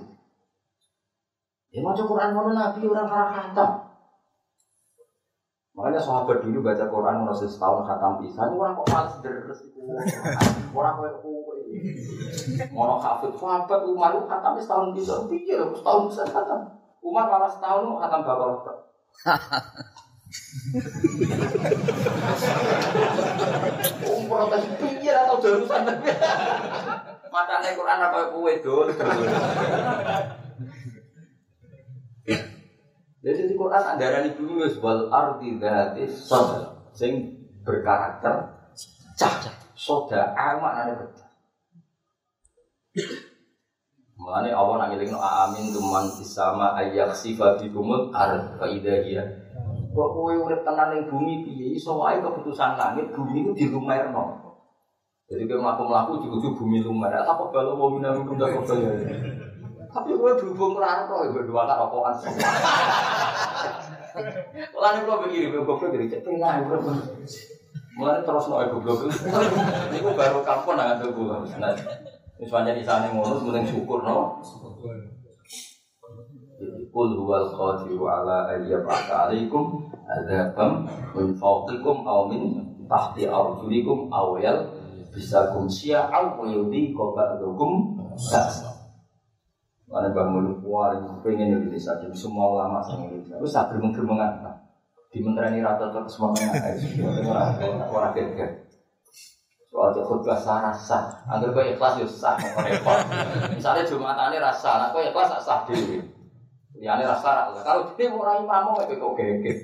Ya mau Quran mau nabi orang karang khatam. Makanya sahabat dulu baca Quran mau setahun khatam bisa, orang kok malas deres itu. Orang kok Mono hafid sahabat Umar itu khatam setahun bisa, pikir setahun bisa khatam. Umar malah setahun khatam bakal. Oh, protes pikir atau darusan Matane Quran apa kowe dol. Jadi di Quran andarani dulu wis wal ardi dzati sadar sing berkarakter cah soda amak nane betul. Mulane Allah nak ngelingno amin tuman sama ayak sifat bikumul ar fa idza Kok kowe urip tenan ning bumi piye iso wae keputusan langit bumi itu dilumerno. Jadi kalau melaku-melaku juga bumi lumer. Apa kalau mau minum minum gak kok ya? Tapi gue berhubung raro, gue dua kali rokokan semua. Kalau nih gue begini, gue goblok jadi cek tengah, gue terus noy goblok. Ini gue baru kampung nggak tuh gue. Misalnya di sana ngono, semuanya syukur no. Kul huwal qadiru ala ayyab'atha alaikum adzabam min fawqikum aw min tahti arjulikum aw yal bisa kumsia au yudi koba dokum sas. Mana bang mulu yang pengen Indonesia jadi semua ulama sang Indonesia. Lu tak geremeng-geremengan di menteri rata terus semuanya orang orang geger. Soal itu khutbah sah rasa, agar kau ikhlas ya sah. Misalnya jumatan ini rasa, nah kau ikhlas sah dewi. Ya ini rasa, kalau dia mau rai mamu kau geger.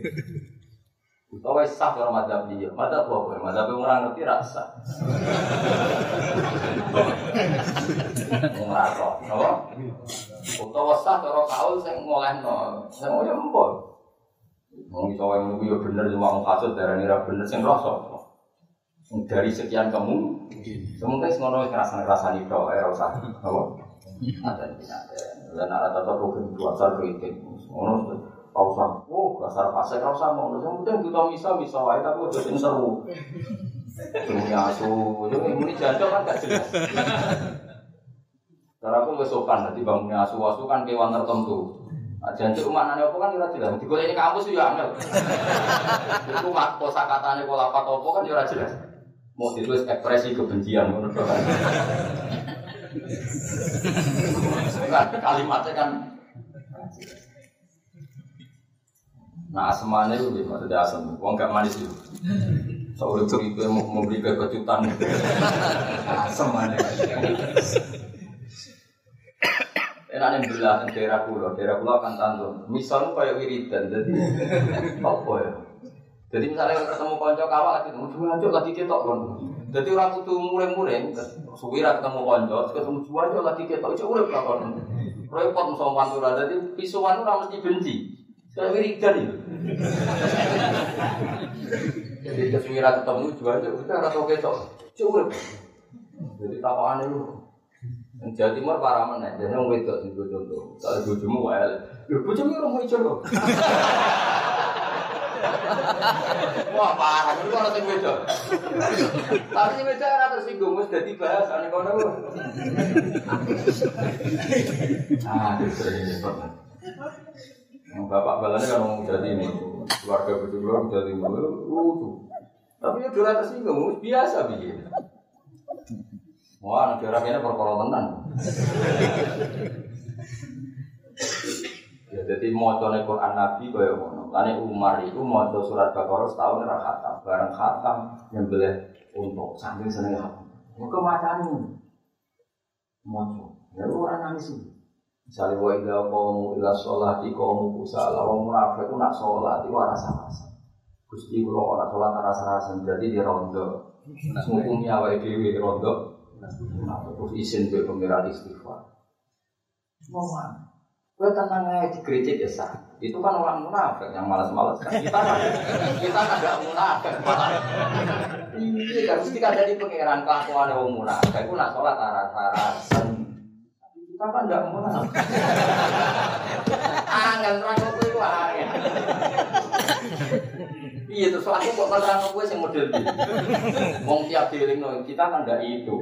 Utawa sah cara madzhab dia. Madzhab apa? Madzhab orang ngerti rasa. Wong ora roh, napa? Utawa sah cara kaul sing ngolehno. Sing yo empol. Wong iso wae yo bener cuma wong kasut darani ra bener sing rasa. Dari sekian kamu, semoga ngono wis ngrasa-ngrasani tok ora usah. Napa? Ada ada. Lan ada tetep hukum dua sar kritik. Ngono Kau usah, oh dasar fase kau usah mau, penting kita bisa bisa wae tapi udah sing seru. Dunia asu, jadi ini jancok kan gak jelas. Cara aku nggak sopan, nanti bangunnya asu asu kan kewan tertentu. Nah, jancok mana apa kan tidak jelas. Di ini kampus juga angel. Itu mak kosa katanya pola apa kan juga jelas. Mau ditulis ekspresi kebencian menurut. Kalimatnya kan Nah asmane itu maksudnya asam, uang gak manis itu. Soalnya beri gue mau memberi gue kejutan. Asam mana? Enak nih belah daerah pulau, daerah pulau akan tantun. Misalnya kayak wiridan, jadi apa ya? Jadi misalnya ketemu konco mau jual aja lagi ketok kan. Jadi orang itu mulai-mulai, suwira ketemu konco, ketemu aja lagi ketok, itu udah kan. Repot musuh pantura, jadi pisuan itu mesti benci. Saya wiridan itu. Jadi keswira ketemu jual aja udah rata ketok. Cukup. Jadi tawakan itu. Jawa Timur para mana? Jadi yang wedok itu contoh. Kalau bojomu wae. Lho bojomu ora mau ijo. Wah parah, itu orang sing wedok. Tapi sing wedok ora tersinggung wis dadi bahasane kono. Ah, itu sering Bapak balanya kan ngomong jadi ini, keluarga betul keluarga jadi lucu. Tapi ya dua tersinggung, biasa begini. Wah, negara ini perkara tenan. Jadi mau Quran Nabi kaya ngono. Lani Umar itu mau surat Baqarah setahun ora khatam, bareng khatam boleh untuk sambil seneng khatam. Muka macam mau ya orang nangis. Misalnya wa idza qamu ila sholati qamu kusala wa munafik nak sholat itu rasa-rasa. Gusti kula ora sholat rasa-rasa jadi di rondo. Mumpung awake dhewe rondo. Terus izin ke pengiran istighfar. Mau Gue tenang aja di gereja desa. Itu kan orang munafik yang malas-malas kan. Kita kan, kita kan gak munafik. Iya kan, mesti ada di pengiran kelakuan orang munafik. Itu nak sholat rasa-rasa kita kan enggak mau Angin terang kowe itu angin. Iya terus aku kok terang kowe sing model iki. Wong tiap dielingno kita kan enggak itu.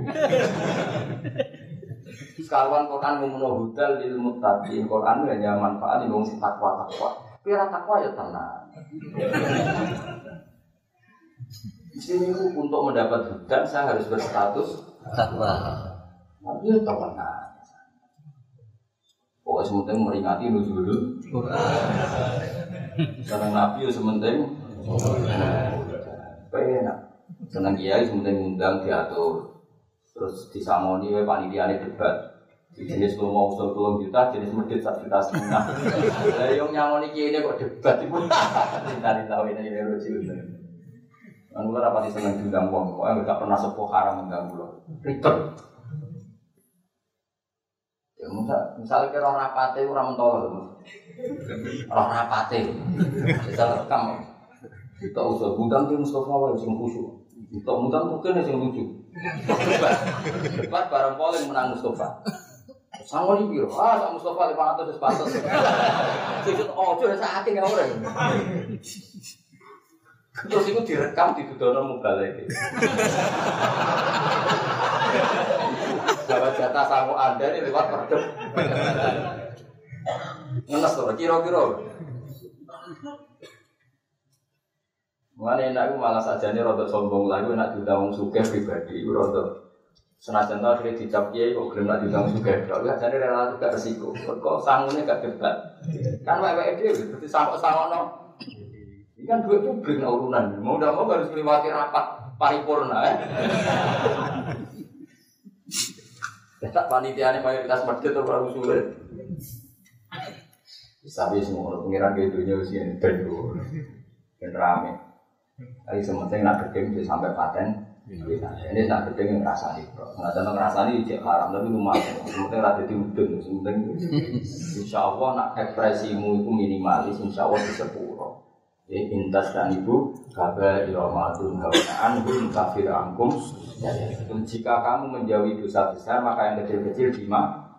Sekarang Quran ngomong hudal lil muttaqin. Quran hanya manfaat di si takwa takwa. Pira takwa ya tenang. Di sini untuk mendapat hudan saya harus berstatus takwa. Tapi ya tenang. Pokoknya sementing meringati nuzulul Senang Nabi ya sementing Enak Senang kiai sementing undang diatur Terus disamoni we panitia debat di jenis lu mau usul puluh juta, jenis medit satu juta setengah. Lah yang nyamoni kiai ini kok debat itu. Tadi tahu ini ini lucu. Anu ora pati seneng diundang wong, kok enggak pernah sepuh haram mengganggu lo. Ribet. Ya misal, misalnya kira rapate ora mentol. Ora rapate. Misal rekam. Kita usul gudang ki Mustafa wae sing khusyuk. Kita mudang mungkin sing lucu. Debat. Debat bareng polling menang Mustafa. Sangon iki piro? Ah, sak Mustafa 500 wis pantes. Sujud ojo sak ati ora. Terus itu direkam di tudono mubalek. Dapat jatah sangu Anda ini lewat perdem. Ngenes tuh, kira-kira. Mengenai enak malah saja ini rodok sombong lagi, enak diundang wong suge pribadi, itu rodok senajan tau akhirnya dicap kiai kok gelem nak diundang suge, tapi aja ini relatif gak resiko, kok sangunya gak debat, kan wae dia, berarti sangkok-sangkok no, ini kan duit publik urunan, mau udah mau harus melewati rapat paripurna ya. Tak panitia ini mayoritas masjid atau perahu sulit. Tapi semua pengiran ke dunia usia dan rame. Tapi sementing nak gedeng bisa sampai paten. Ini nak gedeng yang ngerasa nih, nggak ada ngerasa nih cek haram tapi lumayan. Sementing rada diudun, sementing. Insya Allah nak ekspresimu itu minimalis, insya Allah bisa pura. Ya intas dan ibu kabar iromatun hawanaan hum kafir angkum. Ya, ya. Jika kamu menjauhi dosa besar maka yang kecil-kecil di mana?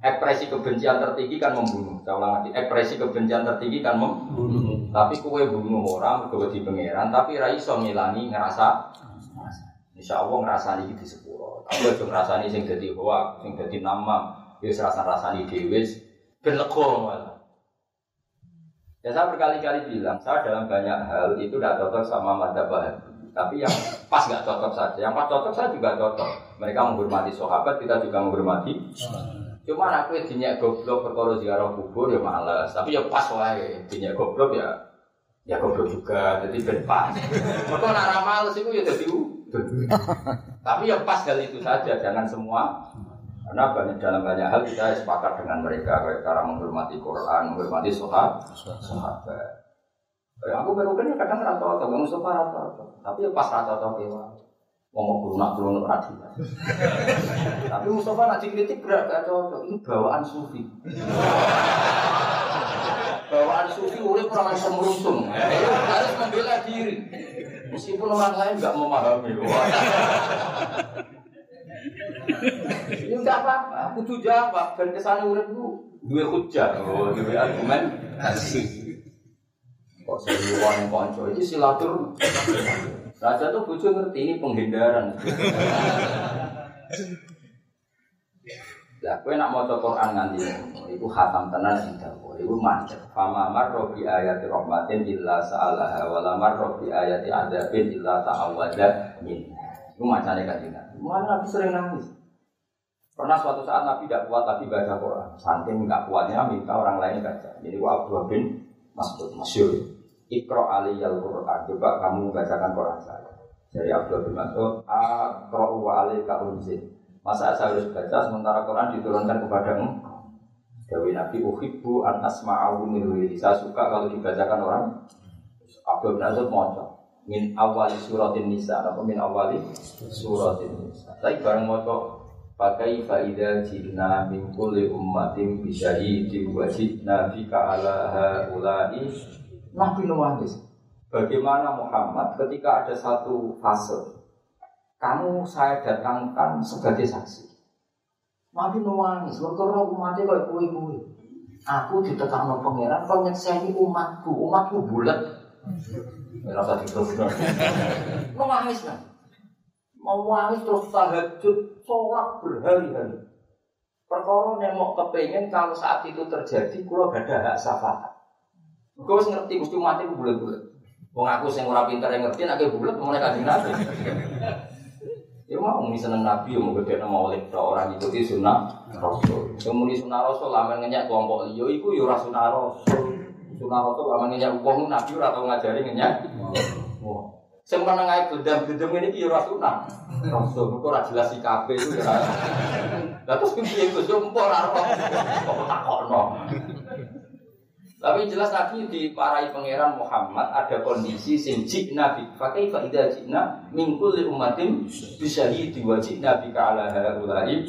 Ekspresi kebencian tertinggi kan membunuh. Saya ulang lagi, ekspresi kebencian tertinggi kan membunuh. Tapi kue bunuh orang, kue di pangeran, tapi raiso ngilangi ngerasa. Insya Allah ngerasa ini di sepuro. Tapi aja ngerasa ini sing jadi hoak, sing jadi nama, bisa rasa rasa ini dewis, ben lego malah. Ya saya berkali-kali bilang, saya dalam banyak hal itu tidak cocok sama mata bahagia. Tapi yang pas nggak cocok saja. Yang pas cocok saya juga cocok. Mereka menghormati sahabat, kita juga menghormati. Cuma aku dinyak goblok perkara ziarah kubur ya males. Tapi ya pas wae dinyak goblok ya ya goblok juga. Jadi ben pas. Mereka nak males itu ya jadi Tapi ya pas hal itu saja, jangan semua. Karena banyak dalam banyak hal kita sepakat dengan mereka kayak cara menghormati Quran, menghormati sahabat. sahabat. Ya, aku baru kadang rata atau nggak musuh rata atau tapi ya pas rata atau kewa ngomong lunak lunak radi. tapi Mustafa nak dikritik berat gak cocok ini bawaan sufi. bawaan sufi urip orang semerusung ya, harus membela diri meskipun orang lain nggak memahami. Ini enggak apa-apa, kudu jawab dan ke sana urip lu dua hujah, oh, dua argumen kasih. Kok seriuan konco itu silatur. Raja tuh bujuk ngerti ini penghindaran. Lah kowe nak maca Quran nganti iku khatam tenan sing dawa. Iku macet. Fama marra bi ayati rahmatin illa sa'alaha wa la marra bi ayati adzabin illa ta'awwadha min. Iku macane kanjeng Nabi. Mana Nabi sering nangis. Pernah suatu saat Nabi tidak kuat lagi baca Quran. Saking nggak kuatnya minta orang lain baca. Jadi Abdullah bin Mas'ud masyur. Ikro aliyal Quran. Coba kamu bacakan Quran saya. Dari Abdullah bin Mas'ud. Akro wa alika unzil. Masa saya harus baca sementara Quran diturunkan kepadamu? Dewi Nabi uhibbu an asma'ahu min Saya suka kalau dibacakan orang. Abdul bin Azud moco. Min awali suratin nisa. Apa min awali suratin nisa. Tapi bareng moco. Pakai faidah jina min kulli ummatin bisyahidin wa jina bika Nabi nuwangis. Bagaimana Muhammad ketika ada satu fase kamu saya datangkan sebagai saksi. Nabi nangis, karena umatnya kayak kue kue. Aku ditekan no pangeran, kau nyekseni umatku, umatku bulat. Rasa terus nangis kan. Mau nangis terus tahajud, sholat berhari-hari. Perkara nemok kepengen kalau saat itu terjadi, kulo gak ada hak syafaat. Gue ngerti, mesti mati gue bulat-bulat. Wong aku sing ora pinter yang ngerti, nak bulat, mau naik nabi. Ya mau muni seneng nabi, mau gede nama oleh orang itu di sunnah rasul. Kemudian sunnah rasul, lamen ngenyak kelompok liyo, iku yo ya sunnah rasul. Sunnah rasul, lamen ngenyak uang nabi, ora tau ngajari ngenyak. Wah, sing menengai gedam-gedam ini sunnah. Rasul, kok ora jelas sikape itu ya. Lah terus piye Gus yo empor ora kok. Tapi jelas Nabi di parai pangeran Muhammad ada kondisi sing Nabi. Pakai faida jikna mingkul li umatim bisa di wajib Nabi ke ala haulai.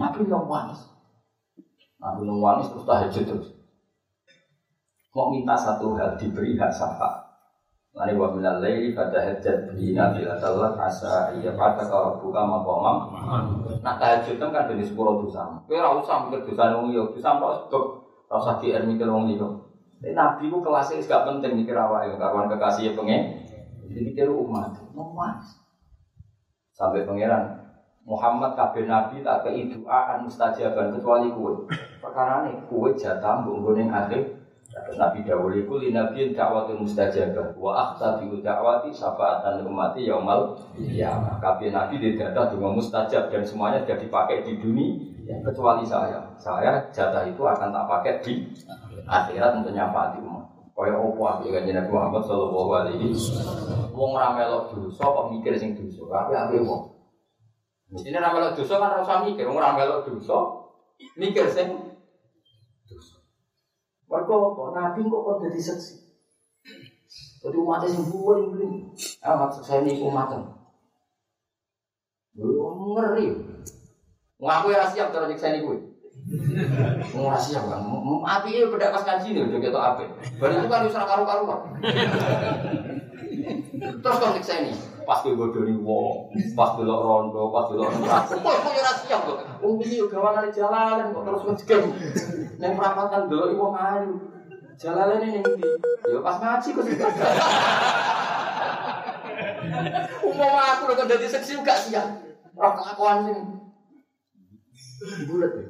Nabi nongwanis. Nabi nongwanis terus tahajud terus. Mau minta satu hal diberi hak syafaat. Lani wa minal pada hajat bi nabi adalah asa iya pada kalau buka maqamam. Nah tahajud kan jenis sepuluh dosa. Kowe ora usah mikir dosa wong liya, dosa kok sebab ora di mikir wong. Nabi ku kelasnya gak penting mikir awake karuan kekasih ya pengen. Jadi mikir umat, umat. Sampai pangeran Muhammad kabeh nabi tak kei doa an mustajaban kecuali kue. Perkara ini kue jatah mbok ning akhir. Nabi Dawud itu li nabi dakwatun mustajabah wa akhta bi dakwati syafaatan umati yaumal ya kabeh nabi di data dengan mustajab dan semuanya sudah dipakai di dunia kecuali saya. Saya jatah itu akan tak pakai di akhirat untuk nyafati umat. Kaya opo api kan Nabi Muhammad sallallahu alaihi wasallam. Wong ora melok dosa kok mikir sing dosa. Tapi ape wong. Mestine ora melok dosa kan ora usah mikir, wong ora melok dosa mikir sing dosa. Mergo apa? Nabi kok kok dadi seksi. Jadi umatnya sing ini, ah maksud saya ini. Belum ngeri. Ngaku ya siap terus saya ini gue. Mau siap kan? Api itu beda pas ngaji nih, udah gitu api. Baru itu kan usah karu karu. Terus kan saya ini, pas gue bodoni wong, pas belok rondo, pas belok neraka. Kok kok ora siap kok. Wong iki yo gawane jalan kok terus ngecek. Ning perapatan delok wong ayu. Jalan ini ning ndi? Yo pas ngaji kok sih. Umum aku udah jadi seksi gak siap. Ora kelakuan sing bulat ya.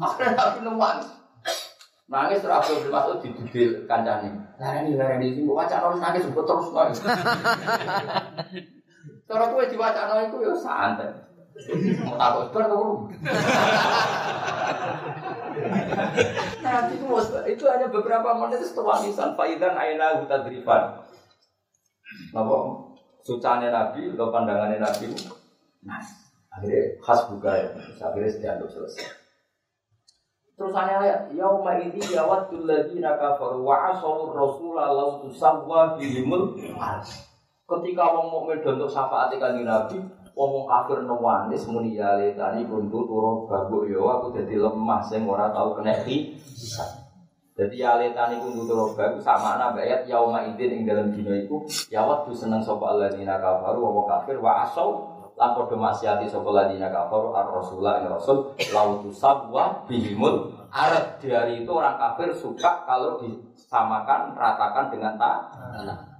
Akhirnya tapi nuan. Nangis terus Abdul Mas'ud didudil kancane. Larani larani sing wacana nangis mbok terus wae. Cara kowe diwacana iku ya santai. Mau takut bar. Nah, itu, itu hanya beberapa menit setelah nisan faidan aina hutadrifan. Napa? Sucane Nabi atau pandangannya Nabi. Nah, akhirnya khas buka ya. Akhirnya dianggap selesai. Terus ayat yauma idzi yawaddul ladzina kafaru wa asaw rasula law tusawwa bihimul Ketika wong mukmin untuk syafaat kanjeng Nabi, wong kafir newanis muni ya letani kuntu turu babuk yo aku dadi lemah sing ora tau kena hisab. Jadi ya letani kuntu turu babuk sama ana ayat yauma idzin ing dalam dina iku yawat seneng sapa alladzina kafaru wong kafir wa asaw lan padha maksiati sapa ladina kafaru ar rasulullah ing rasul lautu sabwa bihimul arad di hari itu orang kafir suka kalau disamakan ratakan dengan tanah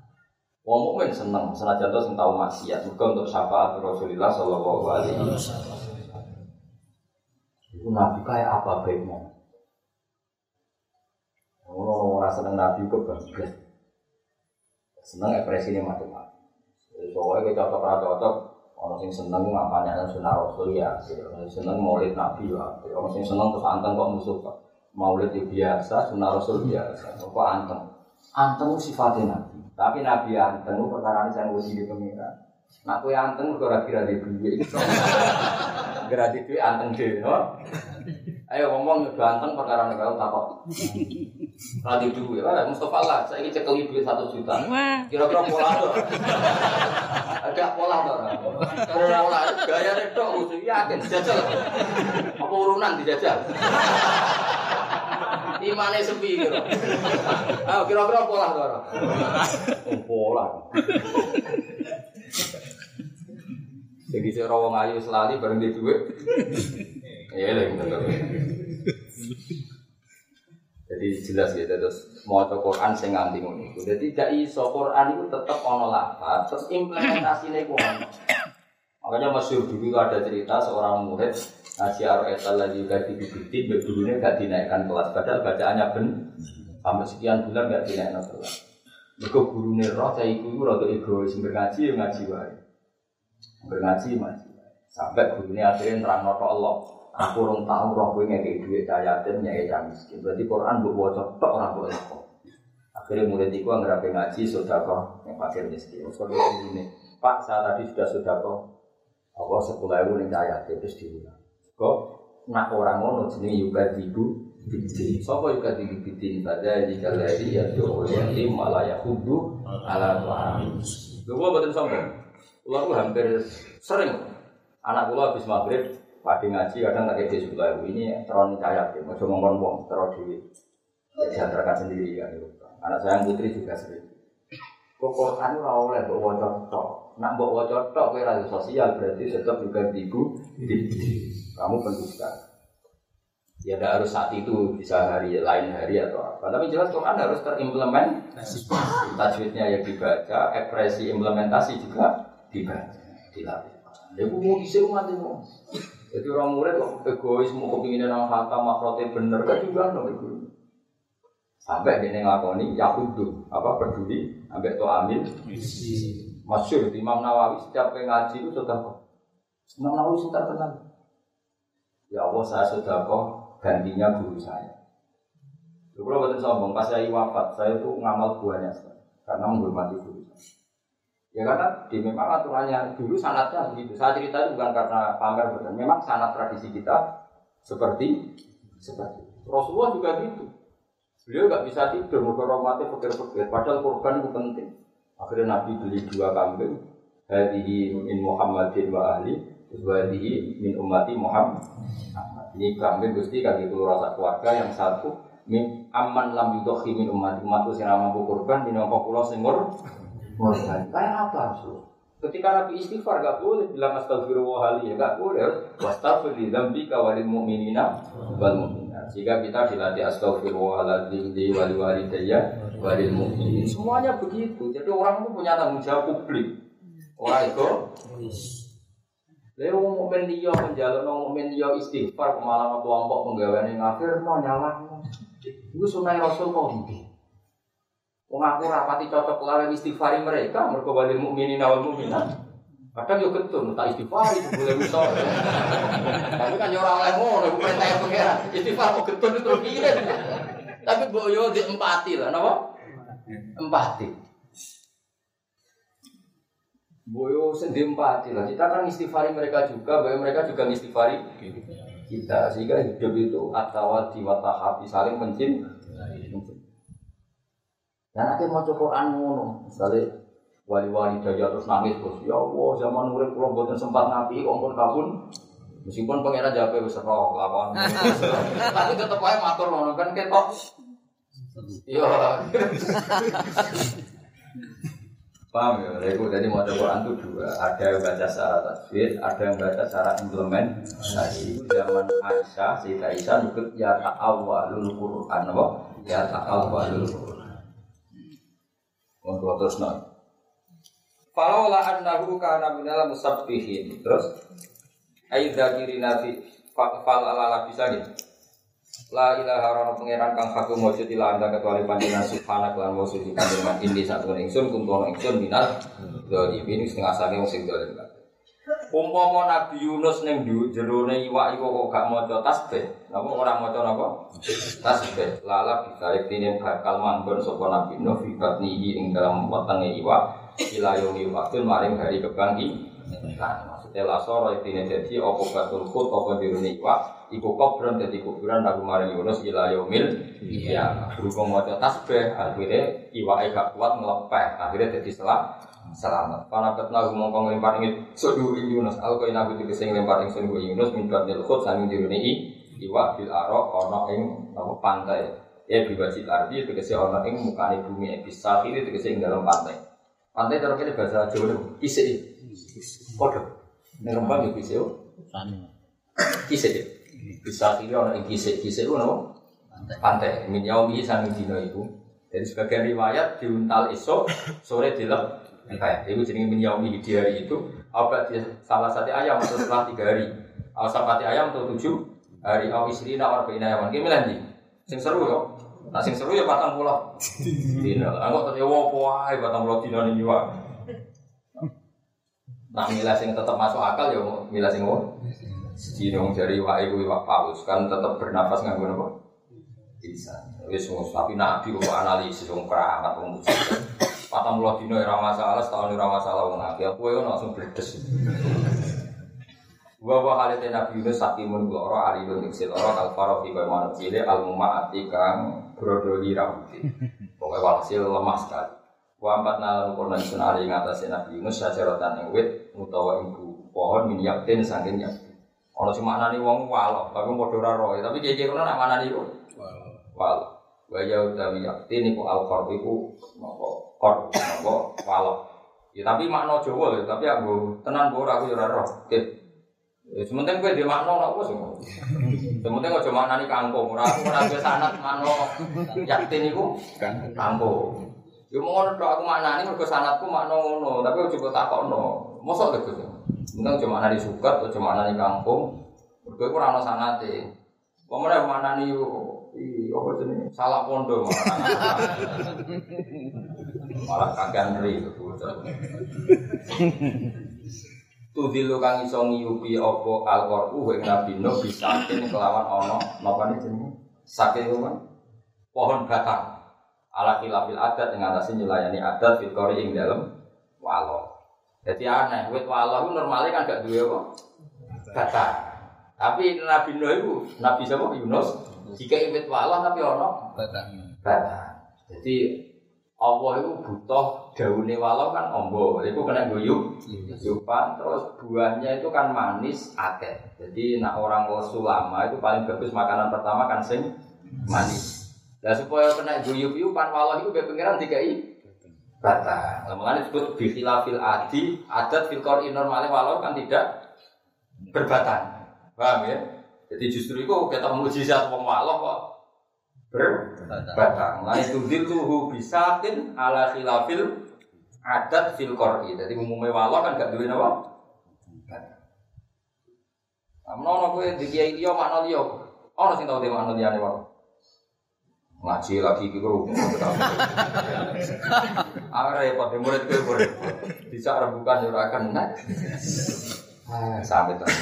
Wong mukmin seneng senajan to sing tau maksiat muga untuk syafaat Rasulullah sallallahu alaihi wasallam. Itu nabi kayak apa baiknya? Oh, orang seneng nabi bagus. Seneng ekspresinya macam-macam. Soalnya kita cocok cocok Orang sing seneng ngapane nang sunah Rasul ya, orang seneng maulid Nabi ya, orang sing seneng terus anteng kok musuh kok. Maulid ya biasa, sunah Rasul biasa. Kok anteng? Anteng sifatnya Nabi. Tapi Nabi anteng perkara ini saya nguji di pengira. Nak kue anteng kok kira di duit. Kira di duit anteng deh, Ayo ngomong udah anteng perkara ini kalau takut. Duit, lah Mustafa lah, saya ini cekeli duit satu juta. Kira-kira pola tuh. Ada pola tuh. Pola gaya itu usul yakin jajal. Apa urunan dijajal? Imane sepi gitu. Ayo kira-kira pola tuh. Oh, pola. Jadi saya rawang ayu selali bareng di duit. Iya lah, Jadi jelas gitu terus mau Quran sing nganti ngono Jadi tidak iso Quran itu tetap lafaz, terus implementasinya ku ono. Makanya masyur dulu ada cerita seorang murid ngaji Ar-Etal lagi gak dibibitin, dulunya gak dinaikkan kelas. Padahal bacaannya ben sampai sekian bulan gak dinaikkan kelas. Mereka guru roh saya ikut rada egois ngaji ya ngaji wae. Berngaji ngaji. Sampai gurunya akhirnya terang noto Allah. Aku orang tahu roh gue ngekei duit cahaya yatim nyai cah miskin. Berarti Quran buat tok orang buat Akhirnya murid itu nggak ngaji sudah kok yang fakir miskin. Terus ini, Pak saya tadi sudah sudah kok. Apa sepuluh ribu nih cahaya yatim terus diulang. Kok nak orang ngono jenis juga ibu bidin. Sopo juga di bidin pada jika lagi ya doa yang malah ya hudu ala tuhan. Gue betul sombong. Ular hampir sering anak gue habis maghrib pagi ngaji kadang tak kayak sekolah ini teron cahaya ya mau cuma ngomong teron di ya diantarkan sendiri kan anak saya putri juga sering kok Quran ora oleh mbok waca tok nak mbok waca tok sosial berarti tetap juga ibu kamu pendusta Ya tidak harus saat itu, bisa hari lain hari atau apa. Tapi jelas Quran harus terimplementasi. Tajwidnya ya dibaca, ekspresi implementasi juga dibaca, dilakukan. Ya mau isi umat itu. Jadi orang murid kok egois mau kepingin nang kata makrote bener kan juga no itu. Sampai dia ngelakoni yahudu apa peduli sampai to amil. Masyur Imam Nawawi setiap ngaji itu sudah kok. Imam Nawawi sudah terkenal. Ya Allah saya sudah kok gantinya guru saya. Kalau betul sombong, pas saya wafat, saya itu ngamal buahnya karena menghormati guru saya. Ya karena di memang aturannya dulu sanatnya begitu. Saya cerita itu bukan karena pamer betul. Memang sanat tradisi kita seperti seperti Rasulullah juga gitu. Beliau nggak bisa tidur, menghormati fakir-fakir. Padahal korban itu penting. Akhirnya Nabi beli dua kambing. Hadihi min Muhammadin wa ahli. Wadihi min ummati Muhammad. Ini kambing gusti kaki keluar rasa keluarga yang satu min aman lam yudokhi min umat umatku sing mampu kurban di nopo pulau kurban. Kayak apa Rasul? Ketika Nabi istighfar gak boleh bilang astagfirullah ya gak boleh harus wastafir di dambi kawalil mu'minina wal mu'minat. Jika kita dilatih astagfirullahaladzim di wali wali daya walil mu'minin. Semuanya begitu. Jadi orang itu punya tanggung jawab publik. Orang itu Lha wong mukmin liya mukmin liya istighfar malah kelompok penggaweane ngafir mau nyalah. Iku sunah Rasul kok? Wong aku rapati cocok lawan istighfari mereka mergo walil mukminin wal mukminat. Kadang yo ketun tak istighfar itu boleh bisa. Tapi kan yo ora oleh ngono, iku perintah pengira. Istighfar kok ketun itu piye? Tapi mbok yo empati lah, napa? Empati. Boyo sedih empati lah. Kita kan istighfari mereka juga, bahwa mereka juga istighfari kita. Sehingga hidup itu atau hati saling mencin. Dan nanti mau coba anu, misalnya wali-wali daya terus nangis terus ya Allah zaman murid pulau buatan sempat ngapi ompon kabun meskipun pengira jawab wis roh lawan tapi tetap aja matur ngono kan ketok iya Paham ya? Itu jadi mau Quran itu dua. Ada yang baca secara tajwid, ada yang baca secara implementasi. Zaman Aisyah, Sayyidah Aisyah ikut ya ta'awwalul Quran, apa? Ya ta'awwalul Quran. Untuk terus nol. Falau la annahu kana minal musabbihin. Terus ayat dzakiri nabi fal ala bisa nih. La ilaha rono pangeran kang hakum wujud ila anda kecuali panjenengan subhanak lan wa suci panjenengan ini satu ingsun kuntono ingsun minat dari ini setengah sange wong sing dolim Umpama Nabi Yunus ning jerone iwak iku kok gak maca tasbih, napa ora maca napa? Tasbih. Lala bisa tine bakal manggon sapa Nabi Nuh fi batnihi ing dalam wetenge iwak ila yaumi waktu maring hari kebangki. Maksudnya lasoro ini jadi apa batul khut apa jerone iwak iku kubron jadi kuburan lagu maring Yunus ila yaumil iya berhubung mau tasbih akhirnya iwa gak kuat melepeh akhirnya jadi selam selamat. Karena ketna mongko nglempar ing sudu Yunus. Al kaya nabi tegese nglempar ing sudu Yunus min badil khut sami dirune iwa bil aro ana ing apa pantai. Ya biwajib arti tegese ana ing mukane bumi bisa kiri tegese ing dalam pantai. Pantai terus kene bahasa Jawa kisih padha. Nek rembang ya kisih kisih bisa kiri orang yang kisik kisik itu nama pantai. Min yaumi sami dino itu jadi sebagian riwayat diuntal esok sore dilep Kayak itu jadi menyaumi di hari itu apa dia salah satu ayam atau setelah tiga hari. Awal sapati ayam atau tujuh hari awal istri nawar bina ayam. Gimana nih? Sing seru yo. Nah sing seru ya batang pulau. Dino. Angkot tadi wow puai batang pulau dino nih juga. Nah milah sing tetap masuk akal ya milah sing wow. Dino dari wae kuwi wak paus kan tetap bernapas nganggo apa? Bisa. Tapi nabi kok analisis wong keramat wong patang puluh dino ora masalah, setahun ora masalah wong nabi. Aku yo langsung bledes. Wa wa halate Nabi Yunus sakimun loro alilun iksil loro kal faro fi manuk cile al mumaati kang brodoli rambuti. Pokoke walhasil lemah sekali. Wa ampat nalan kurna sun ali ngatasé Nabi Yunus sajaratan ing wit utawa ing pohon min yaktin saking yaktin. Ana sing maknani wong walo, tapi padha ora roe, tapi kiye-kiye kono nak maknani kok. Walo. Wa ya utawi yaktin iku al qarb iku napa qor napa walo. Ya tapi makna Jawa lho, tapi aku tenan ora aku ya ora roh. Oke. Ya sementing kowe dhe makna apa sing. Sementing aja maknani kangkung, ora aku ora biasa sanad makna yaktin iku kangkung. Ya mau ngono aku maknani mergo sanadku makna ngono, tapi aja kok takokno. Mosok lho Gus. Sementing aja maknani sukat, aja maknani kangkung. Mergo ora ana sanate. Pemene maknani yo apa jenenge? Salah pondok malah. Kagak ngeri. Tudilu kang iso ngiyupi apa al-Qur'an wa Nabi Nuh bisakin kelawan ana napa jenenge? Saking apa? Pohon batang. Ala khilafil adat yang atasnya nyelayani adat fitkori ing dalam walo. Jadi aneh, wit walo itu normalnya kan gak duwe apa? Batang. Tapi Nabi Nuh itu, Nabi siapa? Yunus. Jika wit walo tapi ono Batang. batang. Jadi Allah itu butuh daunnya walau kan ombo, itu kena guyup, guyupan, terus buahnya itu kan manis, akeh. Jadi nak orang lama itu paling bagus makanan pertama kan sing manis. Nah supaya kena guyup yupan walau itu biar pengiran dikai batang. Lamongan disebut bihilafil adi, adat filkor normalnya walau kan tidak berbatang. Paham ya? Jadi justru itu kita mujizat wong walau kok berbatang. Nah itu dilluhu bisatin ala khilafil adat fil qori. Jadi umumnya walau kan gak duwe napa? Amno ono kowe di kiai liya makna liya. Ono sing tau de makna liyane wae. Ngaji lagi iki kru. Ara repot murid kowe murid. Bisa rembukan yo ora kena. Ah, terus.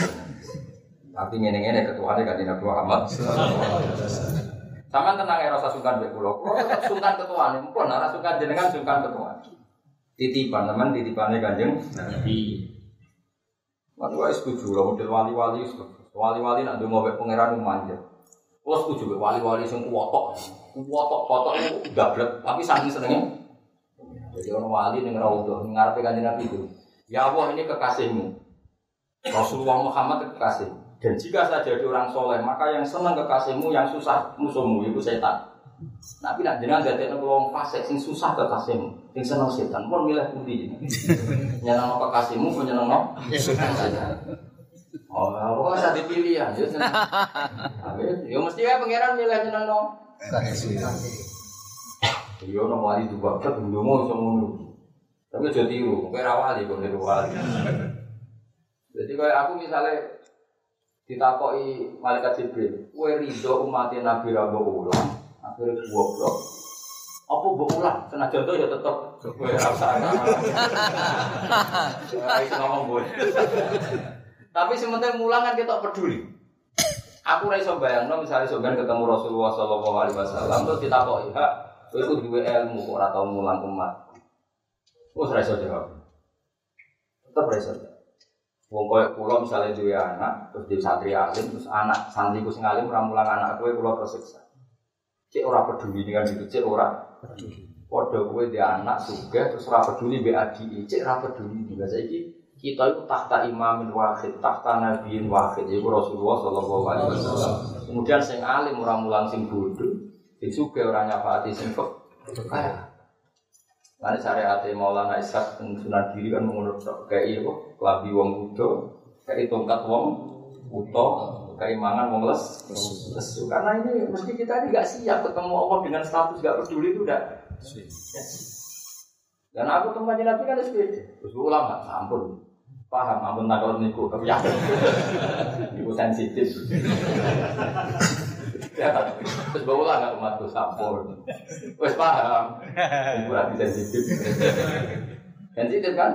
Tapi ngene-ngene ketuane kan Nabi Muhammad. Sama tenang ya rasa sungkan mbek kula. Kula tetep sungkan ketuane, mumpun ora sungkan jenengan sungkan ketuane. Titipan teman titipane Kanjeng Nabi. Kan gue setuju lah model wali-wali setuju. Wali-wali nak dongo mbek pangeran manja. Gue setuju mbek wali-wali sing kuwotok. Kuwotok kotok itu gablek, tapi saking senengnya. Jadi orang wali ning raudhah ning ngarepe Kanjeng Nabi itu. Ya Allah ini kekasihmu. Rasulullah Muhammad kekasih. Dan jika saya jadi orang soleh, maka yang senang kekasihmu, yang susah musuhmu itu setan. Nabi nak jenengan dadi nek wong fasik sing susah kekasihmu, sing seneng setan, pun milih putih. Nyeneng kekasihmu, pun nyeneng setan. Oh, kok saya dipilih ya? Ya. Tapi, ya mesti ya pangeran milih nyeneng no. Yo ono wali dua ket ndonga iso ngono. Tapi aja tiru, kowe ra wali kok niru wali. Jadi kayak aku misalnya ditakoki malaikat Jibril, kowe ridho umat Nabi ra mbok ulang, akhirnya goblok. Apa mbok ulang? Senajan ya tetep kowe ra usah. Ngomong kowe. Tapi sementara mulang kan kita peduli. Aku ra iso bayangno misalnya sampean ketemu Rasulullah sallallahu alaihi wasallam terus ditakoki, "Hak, kowe iku duwe ilmu kok ora tau mulang umat." Wes ra iso jawab. Tetep ra iso. Wong koyo kula misalnya duwe anak, terus di santri alim, terus anak santriku sing alim ora mulang anak kowe kula tersiksa. Cek ora peduli dengan itu, cek ora peduli. Padha kowe di anak sugih terus ora peduli mbek adike, cek ora peduli. Juga saiki kita itu tahta imamin wahid, tahta nabiin wahid, yaitu Rasulullah Shallallahu Alaihi Wasallam. Kemudian sing alim orang mulang sing bodoh, sing suge orang nyafati sing kaya. Nanti syariat Maulana Ishak dan Sunan Diri kan menurut kayak kok kelabi wong kudo, kayak tongkat wong uto, kayak mangan wong les, lesu. Karena ini mesti kita ini nggak siap ketemu Allah dengan status nggak peduli itu udah. Dan aku teman Nabi kan sepeda. Terus ulama, ampun. Paham, ampun takut niku. Tapi ya, niku sensitif. Ya, terus bawa lah nggak umatku sampun. Wes paham. Niku berarti sensitif. sensitif kan?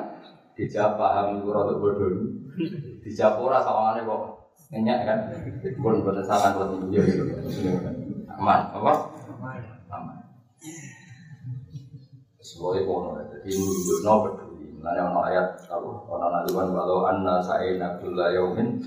Dijawab paham niku rada bodoh. Dijawab ora sawangane kok nyenyak kan. Pun boten salah buat niku yo. Aman, apa? Aman. Semuanya kono, jadi nunjukno peduli. Mulanya ono ayat, apa? Ono naluan walau anna sa'in abdullah yaumin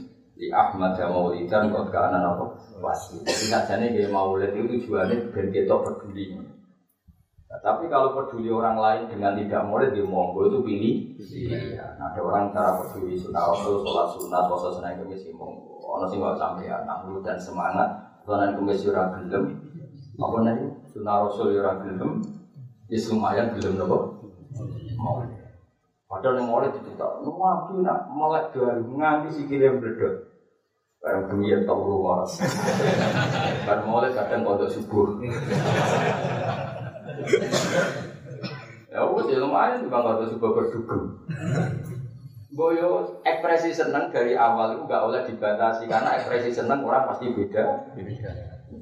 di Ahmad yang maulidan kot kanan apa? Wasi. Jadi sajane kayak maulid itu tujuannya ben ketok peduli. Nah, tapi kalau peduli orang lain dengan tidak maulid dia monggo itu pilih. Iya. Nah, ada orang cara peduli sunnah rasul, sholat sunat, puasa senang kemis ya monggo. Ono sing nggak sampai ya, dan semangat. Sholat kemis ora gelem. Apa nih? Sunnah rasul ora gelem. Ya lumayan gelem nopo. Maulid. Padahal yang maulid itu tak, nabi nak melek dari nganti sikile bledok. Barang bunyi yang tahu rumah. Kan mulai kadang kodok subuh. Ya wes ya lumayan juga kodok subuh berdugem. Boyo ekspresi seneng dari awal itu nggak boleh dibatasi karena ekspresi seneng orang pasti beda.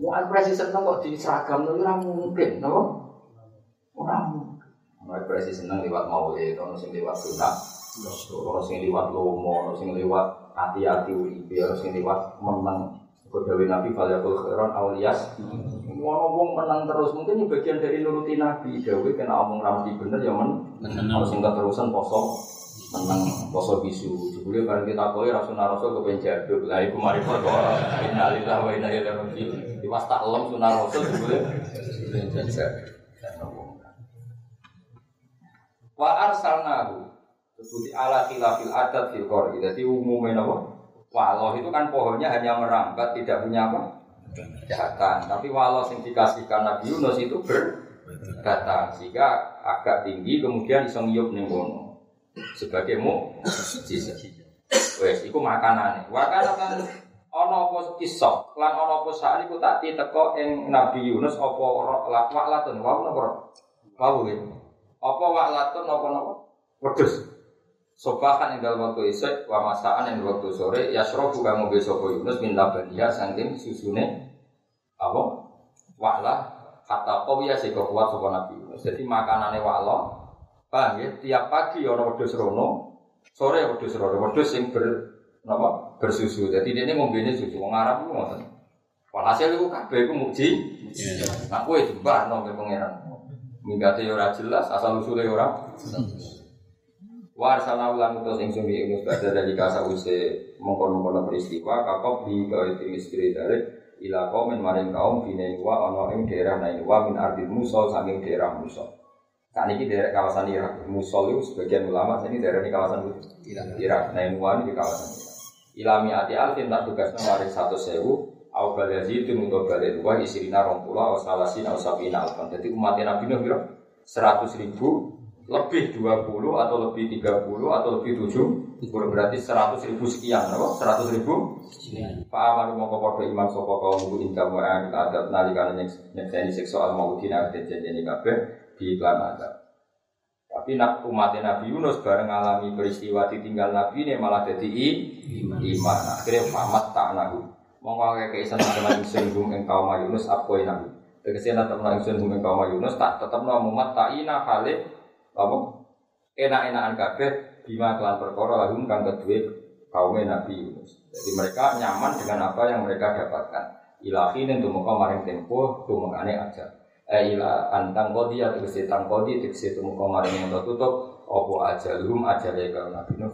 Mau ekspresi seneng kok di seragam itu orang mungkin, no? Orang mungkin. Ekspresi seneng lewat maulid, orang sing lewat sunat, orang sing lewat lomo, orang sing lewat hati-hati uripe harus sing liwat menang. Kodawi Nabi Faliyakul Khairan Auliyas Mau ngomong menang terus. Mungkin ini bagian dari nuruti Nabi. Dawi kena omong ramadi bener ya men. Harus singkat terusan poso Menang poso bisu. Jebule bareng kita koi Rasulullah Rasul kepen jaduk. Lah iku mari foto Innalillah wa inna ilaihi raji'un. Diwas tak lem sunah Rasul jebule. Wa arsalnahu Seperti ala khilafil adat fil qori. Jadi umumnya apa? Walau itu kan pohonnya hanya merambat, tidak punya apa? Batang. Tapi walau yang dikasihkan Nabi Yunus itu berbatang. Sehingga agak tinggi, kemudian bisa ngiyup nih Sebagai mu, Wes, itu makanan. Makanan kan ono apa kisah, lan ono apa saat iku tak teko ing Nabi Yunus apa waklatun, wau napa? Wau. Apa waklatun napa napa? Wedhus. Sobahan yang dalam waktu isek, wa masaan yang dalam waktu sore, yasrofu kamu besok Yunus min labania sangking susune apa? Wa'la kata ya sih kuat sopan Nabi Yunus. Jadi makanannya wa'la, paham ya? Tiap pagi orang wedhus rono, sore wedhus rono, wedhus yang ber apa? bersusu. Jadi dia ini ngombene susu, wong Arab itu ngoten. Walhasil itu kabeh iku muji. Nah kowe jembah nang pangeran. Minggate ora jelas, asal usule ora. Wa arsalna ulan utus ing sumi Yunus pada dari kasa use mengkon-mengkon peristiwa kakop di gawe timis kiri dari ila kaum maring kaum bine wa ana ing daerah nain wa min ardil musol saking daerah musol. Saat ini daerah kawasan Irak, Musol itu sebagian ulama, ini daerah ini kawasan Irak. Irak, wa di kawasan Irak. Ilami ati alfin tak tugasnya maring satu sewu, au balazi itu untuk balai dua isirina rompula, au salasin, au sabina alfan. Jadi umatnya Nabi Nuh seratus ribu lebih 20 atau lebih 30 atau lebih 70 berarti 100 ribu sekian apa? 100 ribu? Pak Amar mau kepada iman sopo kaum ibu inka mu'an adab nalikan nyekseni seksual mau dina ini kabeh di iklan adab. Tapi nak umat Nabi Yunus bareng alami peristiwa ditinggal Nabi ini malah jadi iman. akhirnya pamat tak nagu mau ngake keisan teman ingsun hum engkau Yunus apa nabi tegese teman ingsun hum engkau Yunus tak tetap nama umat tak ina kali apa enak-enakan kabeh bima kelan perkara lahum kang kedue kaum Nabi Yunus. Jadi mereka nyaman dengan apa yang mereka dapatkan. Ilahi dan tumuka maring tempo tumekane aja. Eh ila antang kodi atau kesi tang kodi tegese tumuka maring yang tertutup opo aja lum aja kaum Nabi Nuh